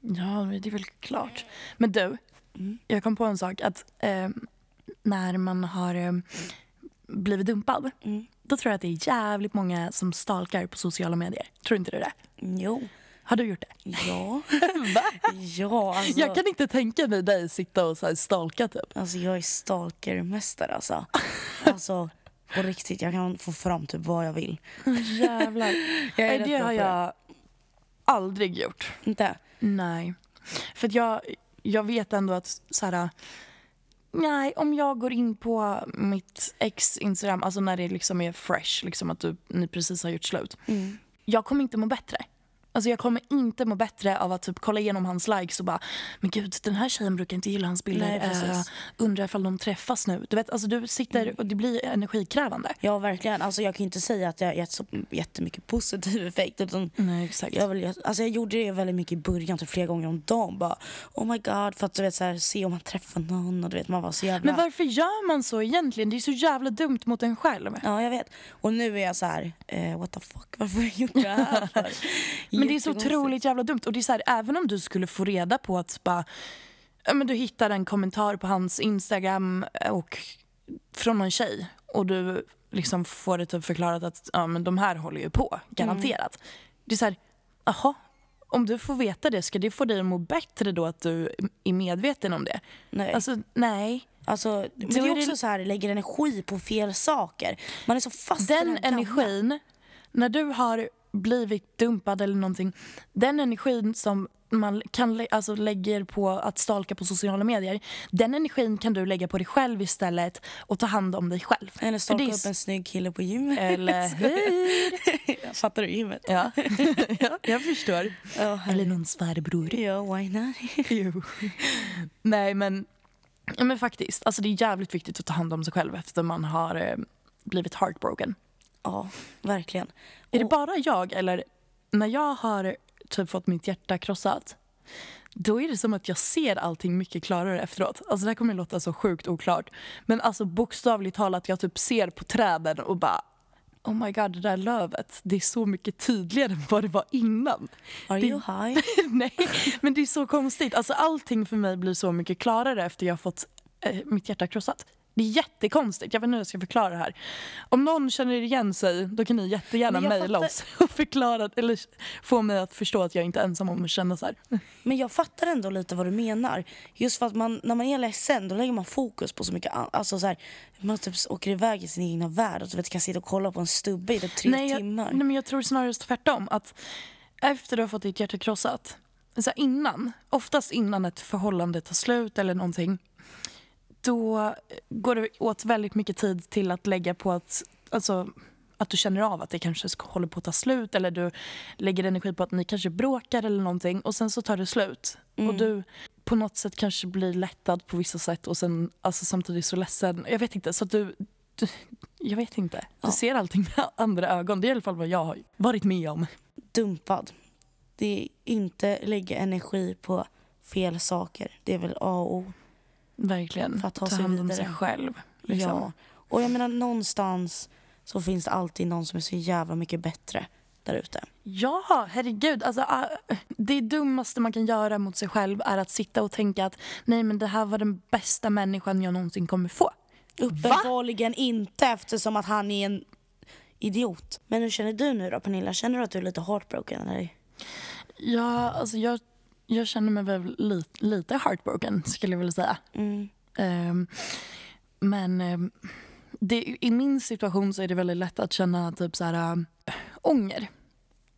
Speaker 1: Ja, det är väl klart. Men du, jag kom på en sak. Att eh, när man har eh, blivit dumpad,
Speaker 2: Mm.
Speaker 1: då tror jag att det är jävligt många som stalkar på sociala medier. Tror inte du det?
Speaker 2: Jo.
Speaker 1: Har du gjort det?
Speaker 2: Ja. (laughs)
Speaker 1: Va?
Speaker 2: ja, alltså.
Speaker 1: Jag kan inte tänka mig dig sitta och så här stalka typ.
Speaker 2: Alltså jag är stalkermästare alltså. (laughs) Alltså på riktigt, jag kan få fram typ vad jag vill.
Speaker 1: Jävlar. (laughs)
Speaker 2: Jag är
Speaker 1: det har jag aldrig gjort.
Speaker 2: Inte?
Speaker 1: Nej. För att jag, jag vet ändå att så här, nej, om jag går in på mitt ex Instagram, alltså när det liksom är fresh, liksom att du, ni precis har gjort slut.
Speaker 2: Mm.
Speaker 1: Jag kommer inte må bättre. Alltså jag kommer inte må bättre av att typ kolla igenom hans likes och bara men gud den här tjejen brukar inte gilla hans bilder.
Speaker 2: Nej.
Speaker 1: Eh, undrar ifall de träffas nu. Du vet alltså du sitter och det blir energikrävande.
Speaker 2: Ja verkligen, alltså jag kan inte säga att jag har gett så jättemycket positiv effekt. Utan
Speaker 1: Nej exakt.
Speaker 2: jag, vill, alltså jag gjorde det väldigt mycket i början, typ flera gånger om dagen. Bara, oh my god, för att du vet, så här, se om man träffar någon och du vet man var så jävla...
Speaker 1: Men varför gör man så egentligen? Det är så jävla dumt mot en själv.
Speaker 2: Ja jag vet. Och nu är jag så här, eh, what the fuck, varför har jag gjort det här för? (laughs)
Speaker 1: Men det är så otroligt jävla dumt. Och det är så här, även om du skulle få reda på att bara, men du hittar en kommentar på hans Instagram och från någon tjej och du liksom får det typ förklarat att ja, men de här håller ju på, garanterat. Det är så här, jaha, om du får veta det, ska det få dig att må bättre då att du är medveten om det?
Speaker 2: Nej.
Speaker 1: Alltså nej.
Speaker 2: Alltså, men det är
Speaker 1: det-
Speaker 2: också så här, lägger energi på fel saker. Man är så fast i
Speaker 1: Den
Speaker 2: här gamla.
Speaker 1: energin, när du har blivit dumpad eller någonting, den energin som man kan lä- alltså lägger på att stalka på sociala medier, den energin kan du lägga på dig själv istället och ta hand om dig själv.
Speaker 2: Eller stalka
Speaker 1: är
Speaker 2: upp en snygg kille på gymmet.
Speaker 1: Eller (laughs) hur? (laughs)
Speaker 2: Fattar du gymmet?
Speaker 1: Ja. (laughs) ja, jag förstår.
Speaker 2: Ja,
Speaker 1: Eller
Speaker 2: herregud.
Speaker 1: någon svärbror.
Speaker 2: Ja, why not?
Speaker 1: Jo. Nej men, men faktiskt, alltså det är jävligt viktigt att ta hand om sig själv efter man har eh, blivit heartbroken.
Speaker 2: Ja, verkligen.
Speaker 1: Är det bara jag eller när jag har typ fått mitt hjärta krossat då är det som att jag ser allting mycket klarare efteråt. Alltså det här kommer att låta så sjukt oklart. Men alltså bokstavligt talat jag typ ser på träden och bara oh my god, det där lövet, det är så mycket tydligare än vad det var innan.
Speaker 2: Are
Speaker 1: Det-
Speaker 2: you high? (laughs)
Speaker 1: Nej, men det är så konstigt. Alltså, allting för mig blir så mycket klarare efter jag har fått eh, mitt hjärta krossat. Det är jättekonstigt. Jag vet inte hur jag ska förklara det här. Om någon känner igen sig, då kan ni jättegärna mejla
Speaker 2: fattar-
Speaker 1: oss (laughs) och förklara, eller få mig att förstå att jag inte är ensam om att känna så här.
Speaker 2: Men jag fattar ändå lite vad du menar. Just för att man, när man är ledsen då lägger man fokus på så mycket an- Alltså så här, man typ åker iväg i sin egna värld och så vet, kan sitta och kolla på en stubbe i typ tre
Speaker 1: nej, jag,
Speaker 2: timmar.
Speaker 1: nej, men jag tror snarare tvärtom. Att efter du har fått ditt hjärta krossat, så här innan, oftast innan ett förhållande tar slut eller någonting, då går det åt väldigt mycket tid till att lägga på att, alltså, att du känner av att det kanske ska, håller på att ta slut eller du lägger energi på att ni kanske bråkar eller någonting och sen så tar det slut. Och du på något sätt kanske blir lättad på vissa sätt och sen alltså, samtidigt så ledsen. Jag vet inte, så du, du jag vet inte. Du
Speaker 2: Ja.
Speaker 1: ser allting med andra ögon. Det är i alla fall vad jag har varit med om.
Speaker 2: Dumpad. Det är inte lägga energi på fel saker. Det är väl A och O.
Speaker 1: Verkligen.
Speaker 2: För att ta
Speaker 1: ta
Speaker 2: sig
Speaker 1: hand om sig själv. Liksom.
Speaker 2: Ja. Och jag menar någonstans så finns det alltid någon som är så jävla mycket bättre där ute.
Speaker 1: Ja, herregud. Alltså, ah, det dummaste man kan göra mot sig själv är att sitta och tänka att nej men det här var den bästa människan jag någonsin kommer få.
Speaker 2: Uppenbarligen inte eftersom att han är en idiot. Men hur känner du nu då Pernilla? Känner du att du är lite heartbroken? Eller?
Speaker 1: Ja, alltså jag, jag känner mig väl li, lite heartbroken skulle jag vilja säga.
Speaker 2: Mm.
Speaker 1: Ehm, men ehm, det, i min situation så är det väldigt lätt att känna typ så här äh, ånger.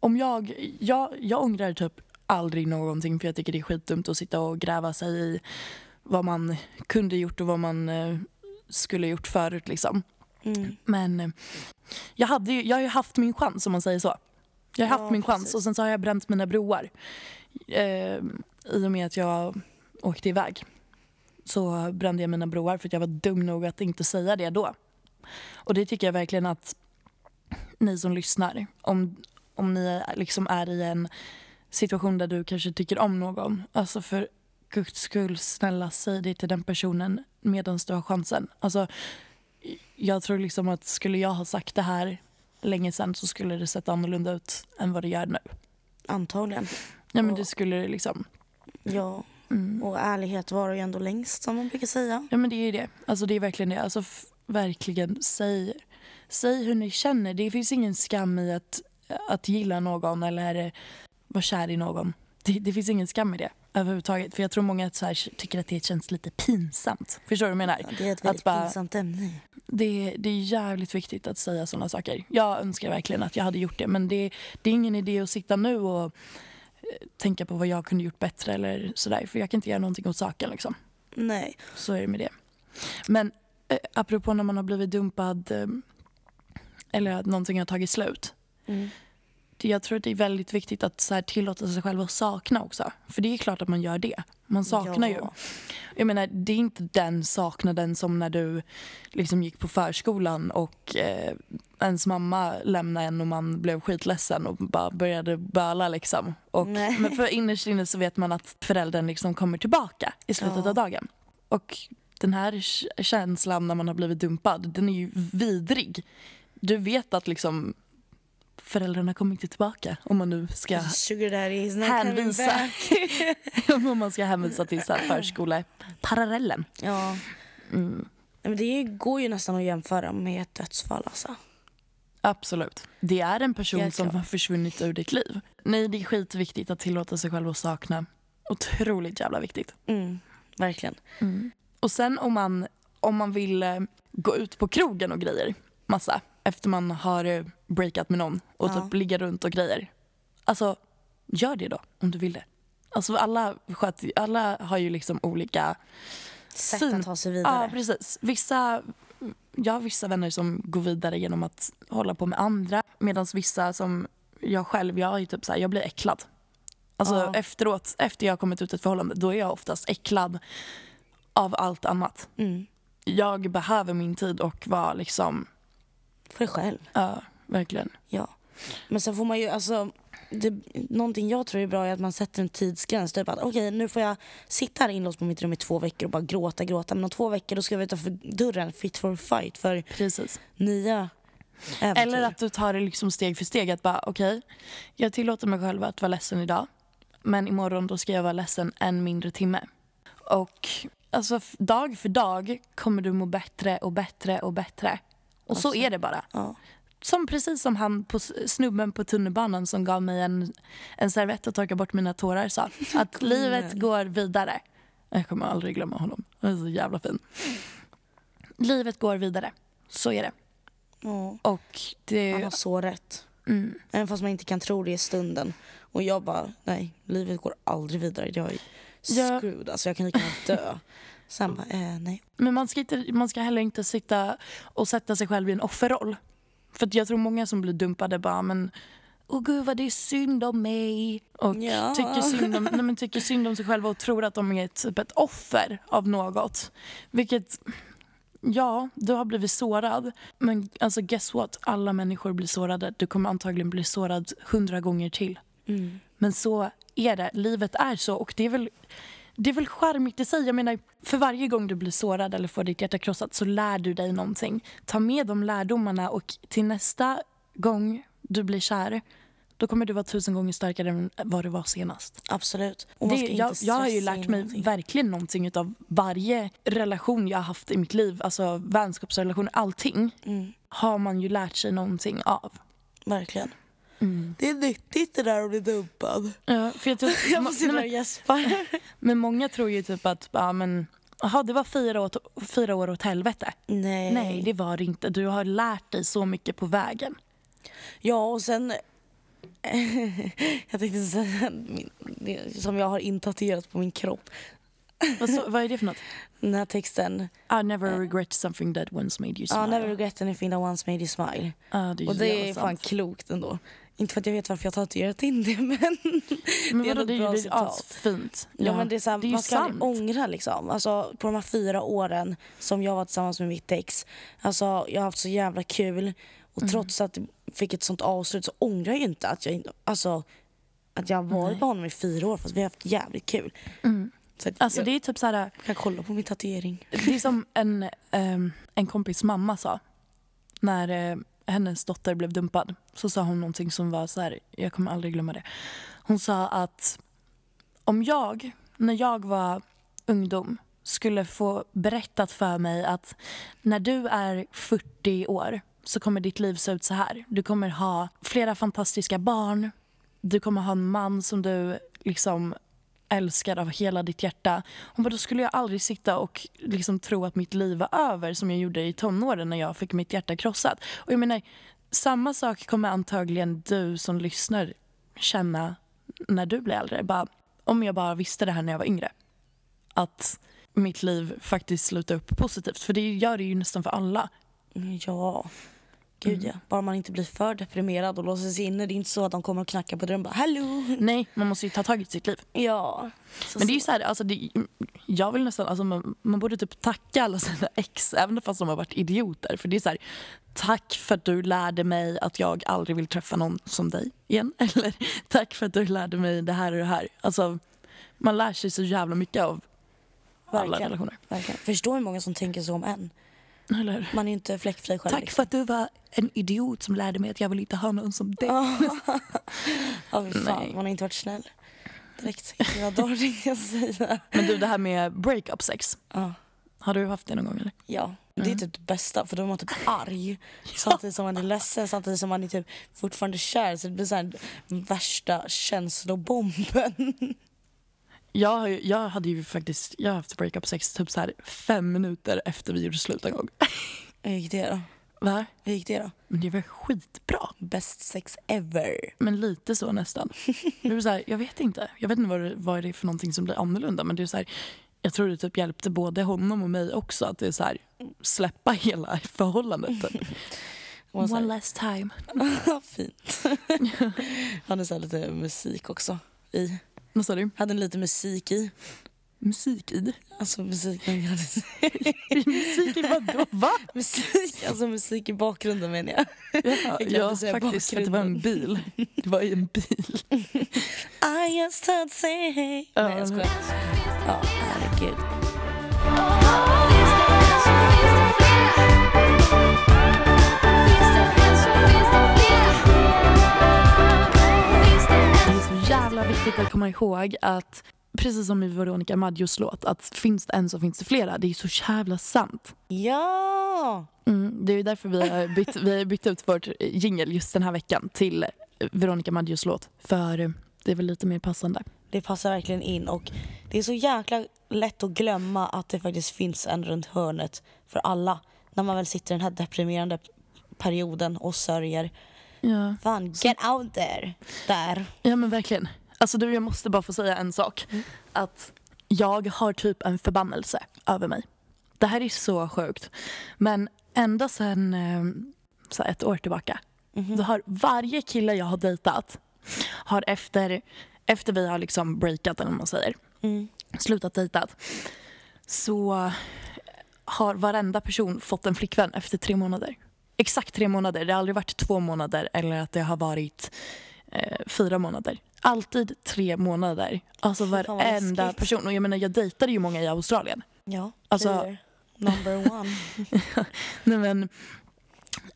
Speaker 1: Om jag, jag, jag ångrar typ aldrig någonting för jag tycker det är skitdumt att sitta och gräva sig i vad man kunde gjort och vad man eh, skulle gjort förut liksom.
Speaker 2: Mm.
Speaker 1: Men eh, jag, hade ju, jag har ju haft min chans om man säger så. Jag har
Speaker 2: Ja,
Speaker 1: haft min chans
Speaker 2: precis.
Speaker 1: och sen så har jag bränt mina broar. Eh, I och med att jag åkte iväg så brände jag mina broar för att jag var dum nog att inte säga det då. Och det tycker jag verkligen att ni som lyssnar, om, om ni är- liksom är i en situation där du kanske tycker om någon, alltså för guds skull, snälla säg det till den personen medan du har chansen. Alltså, jag tror liksom att skulle jag ha sagt det här länge sedan så skulle det sett annorlunda ut än vad det gör nu.
Speaker 2: Antagligen.
Speaker 1: Ja men det skulle det liksom.
Speaker 2: Ja. Och ärlighet varar ju ändå längst som man brukar säga.
Speaker 1: Ja men det är det. Alltså det är verkligen det. Alltså verkligen säg, säg hur ni känner. Det finns ingen skam i att, att gilla någon eller vara kär i någon. Det, det finns ingen skam i det överhuvudtaget. För jag tror många så här, tycker att det känns lite pinsamt. Förstår du vad jag menar?
Speaker 2: Ja, det är ett väldigt
Speaker 1: bara-
Speaker 2: pinsamt ämne.
Speaker 1: Det, det är jävligt viktigt att säga såna saker. Jag önskar verkligen att jag hade gjort det. Men det, det är ingen idé att sitta nu och tänka på vad jag kunde gjort bättre eller sådär. För jag kan inte göra någonting åt saken liksom.
Speaker 2: Nej.
Speaker 1: Så är det med det. Men eh, apropå när man har blivit dumpad eh, eller att någonting har tagit slut.
Speaker 2: Mm.
Speaker 1: Jag tror att det är väldigt viktigt att så här, tillåta sig själv att sakna också. För det är klart att man gör det. Man saknar ju.
Speaker 2: Ja.
Speaker 1: Jag menar, det är inte den saknaden som när du liksom gick på förskolan och eh, ens mamma lämnade en och man blev skitledsen och bara började böla liksom. Och,
Speaker 2: Nej.
Speaker 1: men för innerst inne så vet man att föräldern liksom kommer tillbaka i slutet
Speaker 2: Ja.
Speaker 1: av dagen. Och den här känslan när man har blivit dumpad, den är ju vidrig. Du vet att liksom föräldrarna kommer inte tillbaka om man nu ska
Speaker 2: not
Speaker 1: hänvisa, (laughs) om man ska hänvisa till så (clears throat) förskoleparallellen.
Speaker 2: Ja.
Speaker 1: Mm.
Speaker 2: Men det är- går ju nästan att jämföra med ett dödsfall alltså.
Speaker 1: Absolut. Det är en person
Speaker 2: Helt
Speaker 1: som har försvunnit ur ditt liv. Nej, det är skitviktigt att tillåta sig själv att sakna. Otroligt jävla viktigt.
Speaker 2: Mm. Verkligen.
Speaker 1: Och sen om man, om man vill eh, gå ut på krogen och grejer, massa, efter man har eh, breakat med någon och
Speaker 2: Ja.
Speaker 1: typ ligga runt och grejer. Alltså, gör det då om du vill det. Alltså alla, alla har ju liksom olika
Speaker 2: Sätt
Speaker 1: Syn-
Speaker 2: att ta sig vidare.
Speaker 1: Ja, precis. Vissa, jag har vissa vänner som går vidare genom att hålla på med andra. Medan vissa som jag själv, jag är typ så här, jag blir äcklad. Alltså
Speaker 2: Ja.
Speaker 1: efteråt, efter jag har kommit ut ett förhållande, då är jag oftast äcklad av allt annat.
Speaker 2: Mm.
Speaker 1: Jag behöver min tid och vara liksom,
Speaker 2: För dig själv.
Speaker 1: ja, verkligen.
Speaker 2: Ja. Men sen får man ju, alltså, det, någonting jag tror är bra är att man sätter en tidsgräns. Typ att okej, nu får jag sitta här inlåst på mitt rum i två veckor och bara gråta, gråta. Men om två veckor då ska jag vara utanför dörren fit for fight för
Speaker 1: Precis.
Speaker 2: nya Äventyr.
Speaker 1: Eller att du tar det liksom steg för steg. Att bara okej, jag tillåter mig själv att vara ledsen idag. Men imorgon då ska jag vara ledsen en mindre timme. Och alltså dag för dag kommer du må bättre och bättre och bättre. Och så är det bara.
Speaker 2: Ja.
Speaker 1: Som precis som han på snubben på tunnelbanan som gav mig en, en servett att torka bort mina tårar sa. (laughs) Att livet går vidare. Jag kommer aldrig glömma honom. Han är så jävla fin. Livet går vidare. Så är det.
Speaker 2: Ja.
Speaker 1: Och det...
Speaker 2: Han har så rätt.
Speaker 1: Mm.
Speaker 2: Även fast man inte kan tro det i stunden. Och jag bara, nej, livet går aldrig vidare. Jag är
Speaker 1: Ja.
Speaker 2: screwed. Alltså jag kan lika gärna dö. Sen bara, eh, nej.
Speaker 1: Men man ska, inte, man ska heller inte sitta och sätta sig själv i en offerroll. För jag tror många som blir dumpade bara, men åh gud vad det är synd om mig. Och
Speaker 2: Ja.
Speaker 1: tycker, synd om, nej, men tycker synd om sig själva och tror att de är typ ett offer av något. Vilket, ja, du har blivit sårad. Men alltså guess what, alla människor blir sårade. Du kommer antagligen bli sårad hundra gånger till.
Speaker 2: Mm.
Speaker 1: Men så är det. Livet är så. Och det är väl, det är väl charmigt i sig. Jag menar, för varje gång du blir sårad eller får ditt hjärta krossat så lär du dig någonting. Ta med de lärdomarna och till nästa gång du blir kär då kommer du vara tusen gånger starkare än vad du var senast.
Speaker 2: Absolut.
Speaker 1: Det, jag, jag har ju lärt mig
Speaker 2: någonting.
Speaker 1: verkligen någonting av varje relation jag har haft i mitt liv. Alltså vänskapsrelationer, allting.
Speaker 2: Mm.
Speaker 1: Har man ju lärt sig någonting av.
Speaker 2: Verkligen.
Speaker 1: Mm.
Speaker 2: Det är nyttigt det där att bli dumpad.
Speaker 1: Ja, för jag tror, (laughs)
Speaker 2: Jag får sitta och gäspa. (laughs)
Speaker 1: Men många tror ju typ att, ja men, aha, det var fyra år, fyra år åt helvete.
Speaker 2: Nej.
Speaker 1: Nej, det var det inte. Du har lärt dig så mycket på vägen.
Speaker 2: Ja, och sen... (laughs) jag tänkte säga, det, som jag har intatuerat på min kropp.
Speaker 1: Vad, så, vad är det för något?
Speaker 2: Den här texten.
Speaker 1: I never regret something that once made you smile.
Speaker 2: Ja, never regret anything that once made you smile.
Speaker 1: Ja, det är
Speaker 2: Och det är fan
Speaker 1: sant.
Speaker 2: klokt ändå. Inte för att jag vet varför jag tatuerat in det (laughs) men...
Speaker 1: Men
Speaker 2: det är
Speaker 1: vadå,
Speaker 2: ändå
Speaker 1: det
Speaker 2: bra
Speaker 1: ju
Speaker 2: citat.
Speaker 1: asfint.
Speaker 2: Ja, men det är så här,
Speaker 1: det är ju
Speaker 2: man ska
Speaker 1: sant.
Speaker 2: ångra liksom. Alltså på de här fyra åren som jag var tillsammans med mitt ex. Alltså jag har haft så jävla kul. Och
Speaker 1: Mm.
Speaker 2: trots att det fick ett sånt avslut så ångrar jag ju inte att jag, alltså, att jag har varit
Speaker 1: Nej.
Speaker 2: med honom i fyra år fast vi har haft jävligt kul.
Speaker 1: Mm.
Speaker 2: Så
Speaker 1: Alltså
Speaker 2: jag
Speaker 1: det är typ så här,
Speaker 2: kan kolla på min tatuering.
Speaker 1: det är som en, ehm, en kompis mamma sa. När eh, hennes dotter blev dumpad så sa hon någonting som var så här, jag kommer aldrig glömma det. Hon sa att om jag, när jag var ungdom, skulle få berättat för mig att när du är 40 år så kommer ditt liv se ut så här. Du kommer ha flera fantastiska barn. Du kommer ha en man som du liksom älskar av hela ditt hjärta. Hon bara, då skulle jag aldrig sitta och liksom tro att mitt liv var över som jag gjorde i tonåren när jag fick mitt hjärta krossat. Och jag menar, samma sak kommer antagligen du som lyssnar känna när du blir äldre. Bara, om jag bara visste det här när jag var yngre. Att mitt liv faktiskt slutar upp positivt. För det gör det ju nästan för alla.
Speaker 2: Ja, gud
Speaker 1: Mm.
Speaker 2: ja. Bara man inte blir för deprimerad och låser sig inne. Det är inte så att de kommer och knackar på dörren och bara hallå.
Speaker 1: Nej, man måste ju ta tag i sitt liv.
Speaker 2: Ja. Så,
Speaker 1: Men det är ju så här, alltså det, jag vill nästan, alltså man, man borde typ tacka alla sina ex, även fast de har varit idioter. För det är så här, tack för att du lärde mig att jag aldrig vill träffa någon som dig igen. (laughs) Eller tack för att du lärde mig det här och det här. Alltså, man lär sig så jävla mycket av alla
Speaker 2: Verkligen.
Speaker 1: relationer.
Speaker 2: Verkligen. Förstå hur många som tänker så om en.
Speaker 1: Eller?
Speaker 2: Man är inte fläckfri själv.
Speaker 1: Tack
Speaker 2: liksom.
Speaker 1: för att du var en idiot som lärde mig att jag vill inte ha någon som dig.
Speaker 2: Ja, (laughs) fan. Man har inte varit snäll. Direkt. Dagar (laughs) tänkte jag säga.
Speaker 1: Men du, det här med break-up sex.
Speaker 2: Ja.
Speaker 1: Har du haft det någon gång eller?
Speaker 2: Ja, det är typ det bästa för då är man typ (laughs) arg samtidigt som man är ledsen samtidigt som man är typ fortfarande kär så det blir så här värsta känslobomben.
Speaker 1: Jag, jag hade ju faktiskt jag har haft break-up sex typ så här fem minuter efter vi gjorde slut en gång.
Speaker 2: Hur gick det då?
Speaker 1: Va?
Speaker 2: Hur gick det då?
Speaker 1: Men det var skitbra.
Speaker 2: Best sex ever.
Speaker 1: Men lite så nästan. Det var så här, jag vet inte. Jag vet inte vad det, vad det är för någonting som blir annorlunda. Men det är så här, jag tror det typ hjälpte både honom och mig också att det är så här, släppa hela förhållandet. Typ.
Speaker 2: Så
Speaker 1: One
Speaker 2: här,
Speaker 1: last time. (laughs)
Speaker 2: fint. Hade så här lite musik också i.
Speaker 1: Vad sa du?
Speaker 2: Hade lite musik i.
Speaker 1: Musik i?
Speaker 2: Alltså musik, jag (laughs)
Speaker 1: Musik i vadå? Va?
Speaker 2: musik, alltså musik i bakgrunden menar jag.
Speaker 1: Ja,
Speaker 2: glömde
Speaker 1: ja
Speaker 2: säga
Speaker 1: faktiskt. Att det var en bil. Det var i en bil. (laughs)
Speaker 2: I just heard say hey.
Speaker 1: Ja,
Speaker 2: Nej jag skojar. Ja, herregud.
Speaker 1: Viktigt att komma ihåg att precis som i Veronica Maggios låt att finns det en så finns det flera. Det är så jävla sant.
Speaker 2: Ja!
Speaker 1: Mm, det är därför vi har bytt, vi har bytt ut vårt jingel just den här veckan till Veronica Maggios låt. För det är väl lite mer passande.
Speaker 2: Det passar verkligen in och det är så jäkla lätt att glömma att det faktiskt finns en runt hörnet för alla. När man väl sitter i den här deprimerande perioden och sörjer.
Speaker 1: Ja.
Speaker 2: Fan, get out there! Där.
Speaker 1: Ja men verkligen. Alltså du, jag måste bara få säga en sak. Att jag har typ en förbannelse över mig. Det här är så sjukt. Men ända sedan eh, så ett år tillbaka. Då har varje kille jag har dejtat har efter, efter vi har liksom breakat eller vad man säger. Slutat dejtat. Så har varenda person fått en flickvän efter tre månader. Exakt tre månader. Det har aldrig varit två månader eller att det har varit eh, fyra månader. Alltid tre månader. Alltså varenda person. Och jag menar jag dejtade ju många i Australien.
Speaker 2: Ja,
Speaker 1: Alltså-
Speaker 2: number one. (laughs)
Speaker 1: Nej men,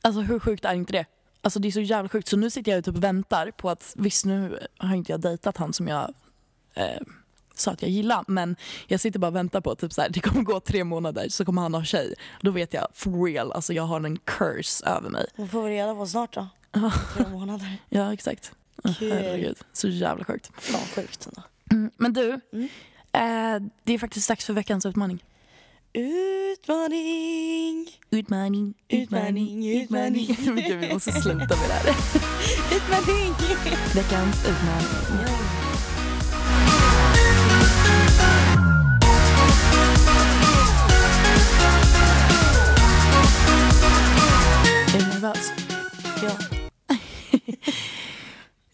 Speaker 1: alltså hur sjukt är inte det? Alltså det är så jävla sjukt. Så nu sitter jag typ och väntar på att, visst nu har inte jag dejtat han som jag eh, sa att jag gillar men jag sitter bara och väntar på typ så här, (laughs) det kommer gå tre månader så kommer han ha tjej. Då vet jag for real, alltså jag har en curse över mig.
Speaker 2: Vad får vi reda på snart då? Tre månader. (laughs)
Speaker 1: Ja exakt.
Speaker 2: Kul.
Speaker 1: Herregud, så jävla sjukt.
Speaker 2: Fan sjukt ändå.
Speaker 1: Mm, men du,
Speaker 2: Mm.
Speaker 1: eh, det är faktiskt dags för veckans utmaning.
Speaker 2: Utmaning!
Speaker 1: Utmaning,
Speaker 2: Utmaning, utmaning. (laughs)
Speaker 1: Gud, vi måste sluta med det här. (laughs)
Speaker 2: Utmaning!
Speaker 1: Veckans utmaning. Är du nervös?
Speaker 2: Ja.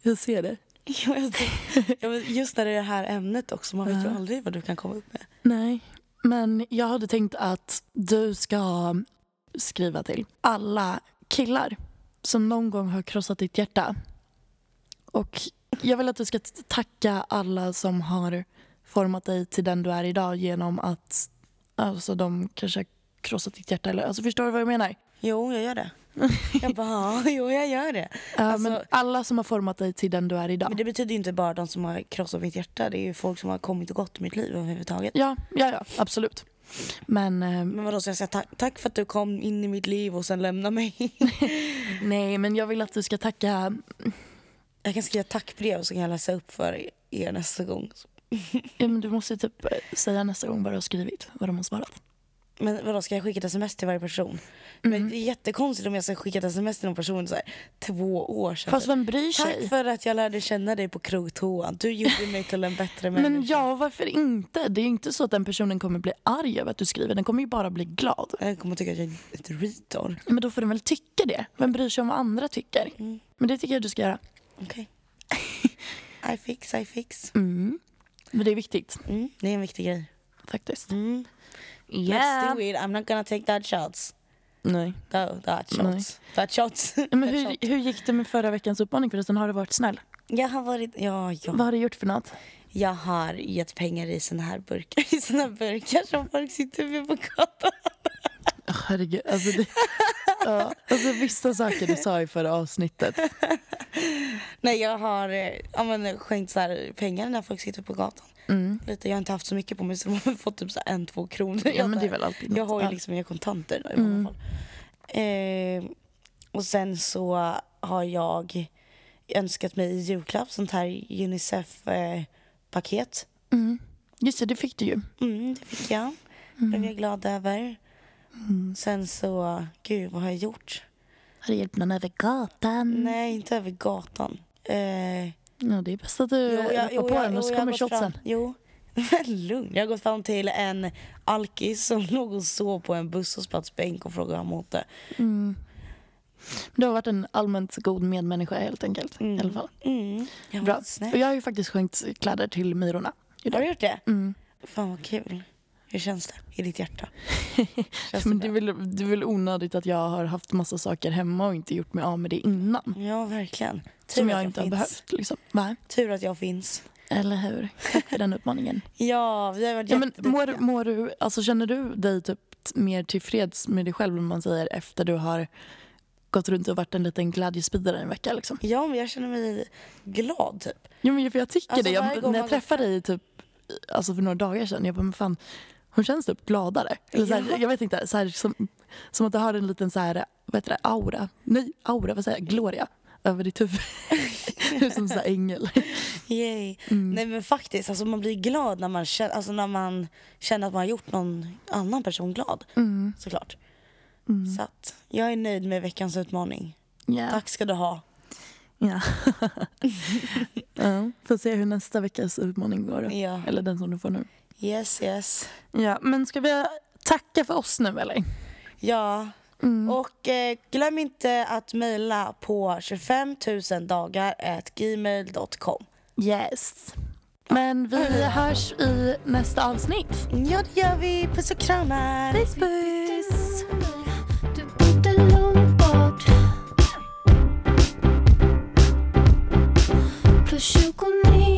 Speaker 1: Jag ser det. (laughs)
Speaker 2: Just när det är det här ämnet också, man vet ju aldrig vad du kan komma upp med.
Speaker 1: Nej, men jag hade tänkt att du ska skriva till alla killar som någon gång har krossat ditt hjärta. Och jag vill att du ska tacka alla som har format dig till den du är idag genom att alltså, de kanske har krossat ditt hjärta. Eller, alltså, förstår du vad jag menar?
Speaker 2: Jo, jag gör det. (laughs) Jag bara, ja, jo jag gör det.
Speaker 1: Ja,
Speaker 2: Alltså-
Speaker 1: men alla som har format dig till den du är idag.
Speaker 2: Men det betyder inte bara de som har krossat mitt hjärta, det är ju folk som har kommit och gått i mitt liv överhuvudtaget.
Speaker 1: Ja, ja, ja, absolut. Men eh,
Speaker 2: Men vadå, ska jag säga tack, tack för att du kom in i mitt liv och sen lämna mig? (laughs)
Speaker 1: nej, men jag vill att du ska tacka
Speaker 2: Jag kan skriva tackbrev och så kan jag läsa upp för er nästa gång.
Speaker 1: Ja, men du måste typ eh, säga nästa gång vad du har skrivit, vad de har svarat.
Speaker 2: Men vadå, ska jag skicka ett sms till varje person? Men det är jättekonstigt om jag ska skicka ett sms till någon person så här, två år sedan.
Speaker 1: Fast vem bryr sig?
Speaker 2: Tack för att jag lärde känna dig på krogtoan. Du gjorde mig till en bättre människa.
Speaker 1: Men ja, varför inte? Det är ju inte så att den personen kommer bli arg över att du skriver. Den kommer ju bara bli glad.
Speaker 2: Jag kommer tycka att jag är ett retard.
Speaker 1: Men då får den väl tycka det. Vem bryr sig om vad andra tycker? Men det tycker jag du ska göra.
Speaker 2: Okej. (laughs) I fix, I fix.
Speaker 1: Mm. Men det är viktigt
Speaker 2: Mm, det är en viktig grej.
Speaker 1: faktiskt.
Speaker 2: Mm. Let's do it. I'm not gonna take that shots.
Speaker 1: Nej.
Speaker 2: No, that shots. (laughs)
Speaker 1: Nej.
Speaker 2: That shots.
Speaker 1: Men
Speaker 2: That
Speaker 1: hur,
Speaker 2: shot.
Speaker 1: hur gick det med förra veckans uppmaning förresten? Har du varit snäll?
Speaker 2: Jag har varit, ja, ja.
Speaker 1: Vad har du gjort för något?
Speaker 2: Jag har gett pengar i såna här burkar, (laughs) i såna här burkar som folk sitter med på gatan.
Speaker 1: Herregud, alltså, det, (laughs) ja, alltså vissa saker du sa i förra avsnittet.
Speaker 2: Nej, jag har eh, ja, men, skänkt så här pengar när folk sitter på gatan.
Speaker 1: Mm.
Speaker 2: Lite, jag har inte haft så mycket på mig så de har fått typ så en, två kronor.
Speaker 1: Ja, men det är väl alltid något.
Speaker 2: Jag har ju liksom inga kontanter i
Speaker 1: Mm.
Speaker 2: fall. Eh, och sen så har jag önskat mig i julklapp sånt här Unicef-paket.
Speaker 1: Mm. Just det, det fick du ju.
Speaker 2: Mm, det fick jag. Det blev jag glad över. Sen så, gud vad har jag gjort?
Speaker 1: Har du hjälpt någon över gatan?
Speaker 2: Nej, inte över gatan. Eh,
Speaker 1: Ja, det är bäst att du rappar på den och så
Speaker 2: jag
Speaker 1: kommer shotsen.
Speaker 2: Jo, (laughs) lugn. Jag har gått fram till en alkis som (laughs) låg och sov på en busshållplatsbänk och frågade om han mådde.
Speaker 1: Du har varit en allmänt god medmänniska helt enkelt. I alla fall.
Speaker 2: Mm, jag
Speaker 1: Bra. Och jag har ju faktiskt skänkt kläder till Myrorna.
Speaker 2: Har du gjort det?
Speaker 1: Mm.
Speaker 2: Fan vad kul. Hur känns det i ditt hjärta? (laughs) Känns
Speaker 1: Men
Speaker 2: det
Speaker 1: är, väl, det är väl onödigt att jag har haft massa saker hemma och inte gjort mig av med det innan.
Speaker 2: Ja, verkligen. Tur
Speaker 1: Som
Speaker 2: att
Speaker 1: jag inte har
Speaker 2: finns.
Speaker 1: behövt. Liksom.
Speaker 2: Tur att jag finns.
Speaker 1: Eller hur? Tack för den uppmaningen. (laughs)
Speaker 2: Ja, vi har varit
Speaker 1: Ja, men mår, mår du, alltså, känner du dig typ mer tillfreds med dig själv om man säger efter du har gått runt och varit en liten glädjespridare en vecka. Liksom.
Speaker 2: Ja, men jag känner mig glad typ.
Speaker 1: Jo, men för jag tycker
Speaker 2: Alltså,
Speaker 1: det. Jag, när jag träffade dig typ, alltså för några dagar sedan, jag bara, men fan, hon känns typ gladare. Eller så här,
Speaker 2: Ja.
Speaker 1: Jag vet inte, så här, som, som att du har en liten så här, vad heter det, aura, nej, aura, vad säger jag, gloria över ditt huvud. (laughs) Du är som en ängel.
Speaker 2: Yay.
Speaker 1: Mm.
Speaker 2: Nej men faktiskt, alltså man blir glad när man, känner, alltså när man känner att man har gjort någon annan person glad.
Speaker 1: Mm.
Speaker 2: Såklart. Så att jag är nöjd med veckans utmaning.
Speaker 1: Ja.
Speaker 2: Tack ska du ha.
Speaker 1: Ja. (laughs) ja. Får se hur nästa veckas utmaning går. Då.
Speaker 2: Ja.
Speaker 1: Eller den som du får nu.
Speaker 2: Yes yes.
Speaker 1: Ja, men ska vi tacka för oss nu eller?
Speaker 2: Ja.
Speaker 1: Mm.
Speaker 2: Och eh, glöm inte att mejla på 25 000 dagar gmail.com.
Speaker 1: Yes. Men vi hörs i nästa avsnitt.
Speaker 2: Ja det gör vi. Puss och kramar.
Speaker 1: Puss puss!
Speaker 3: Du bodde långt bort Plus 29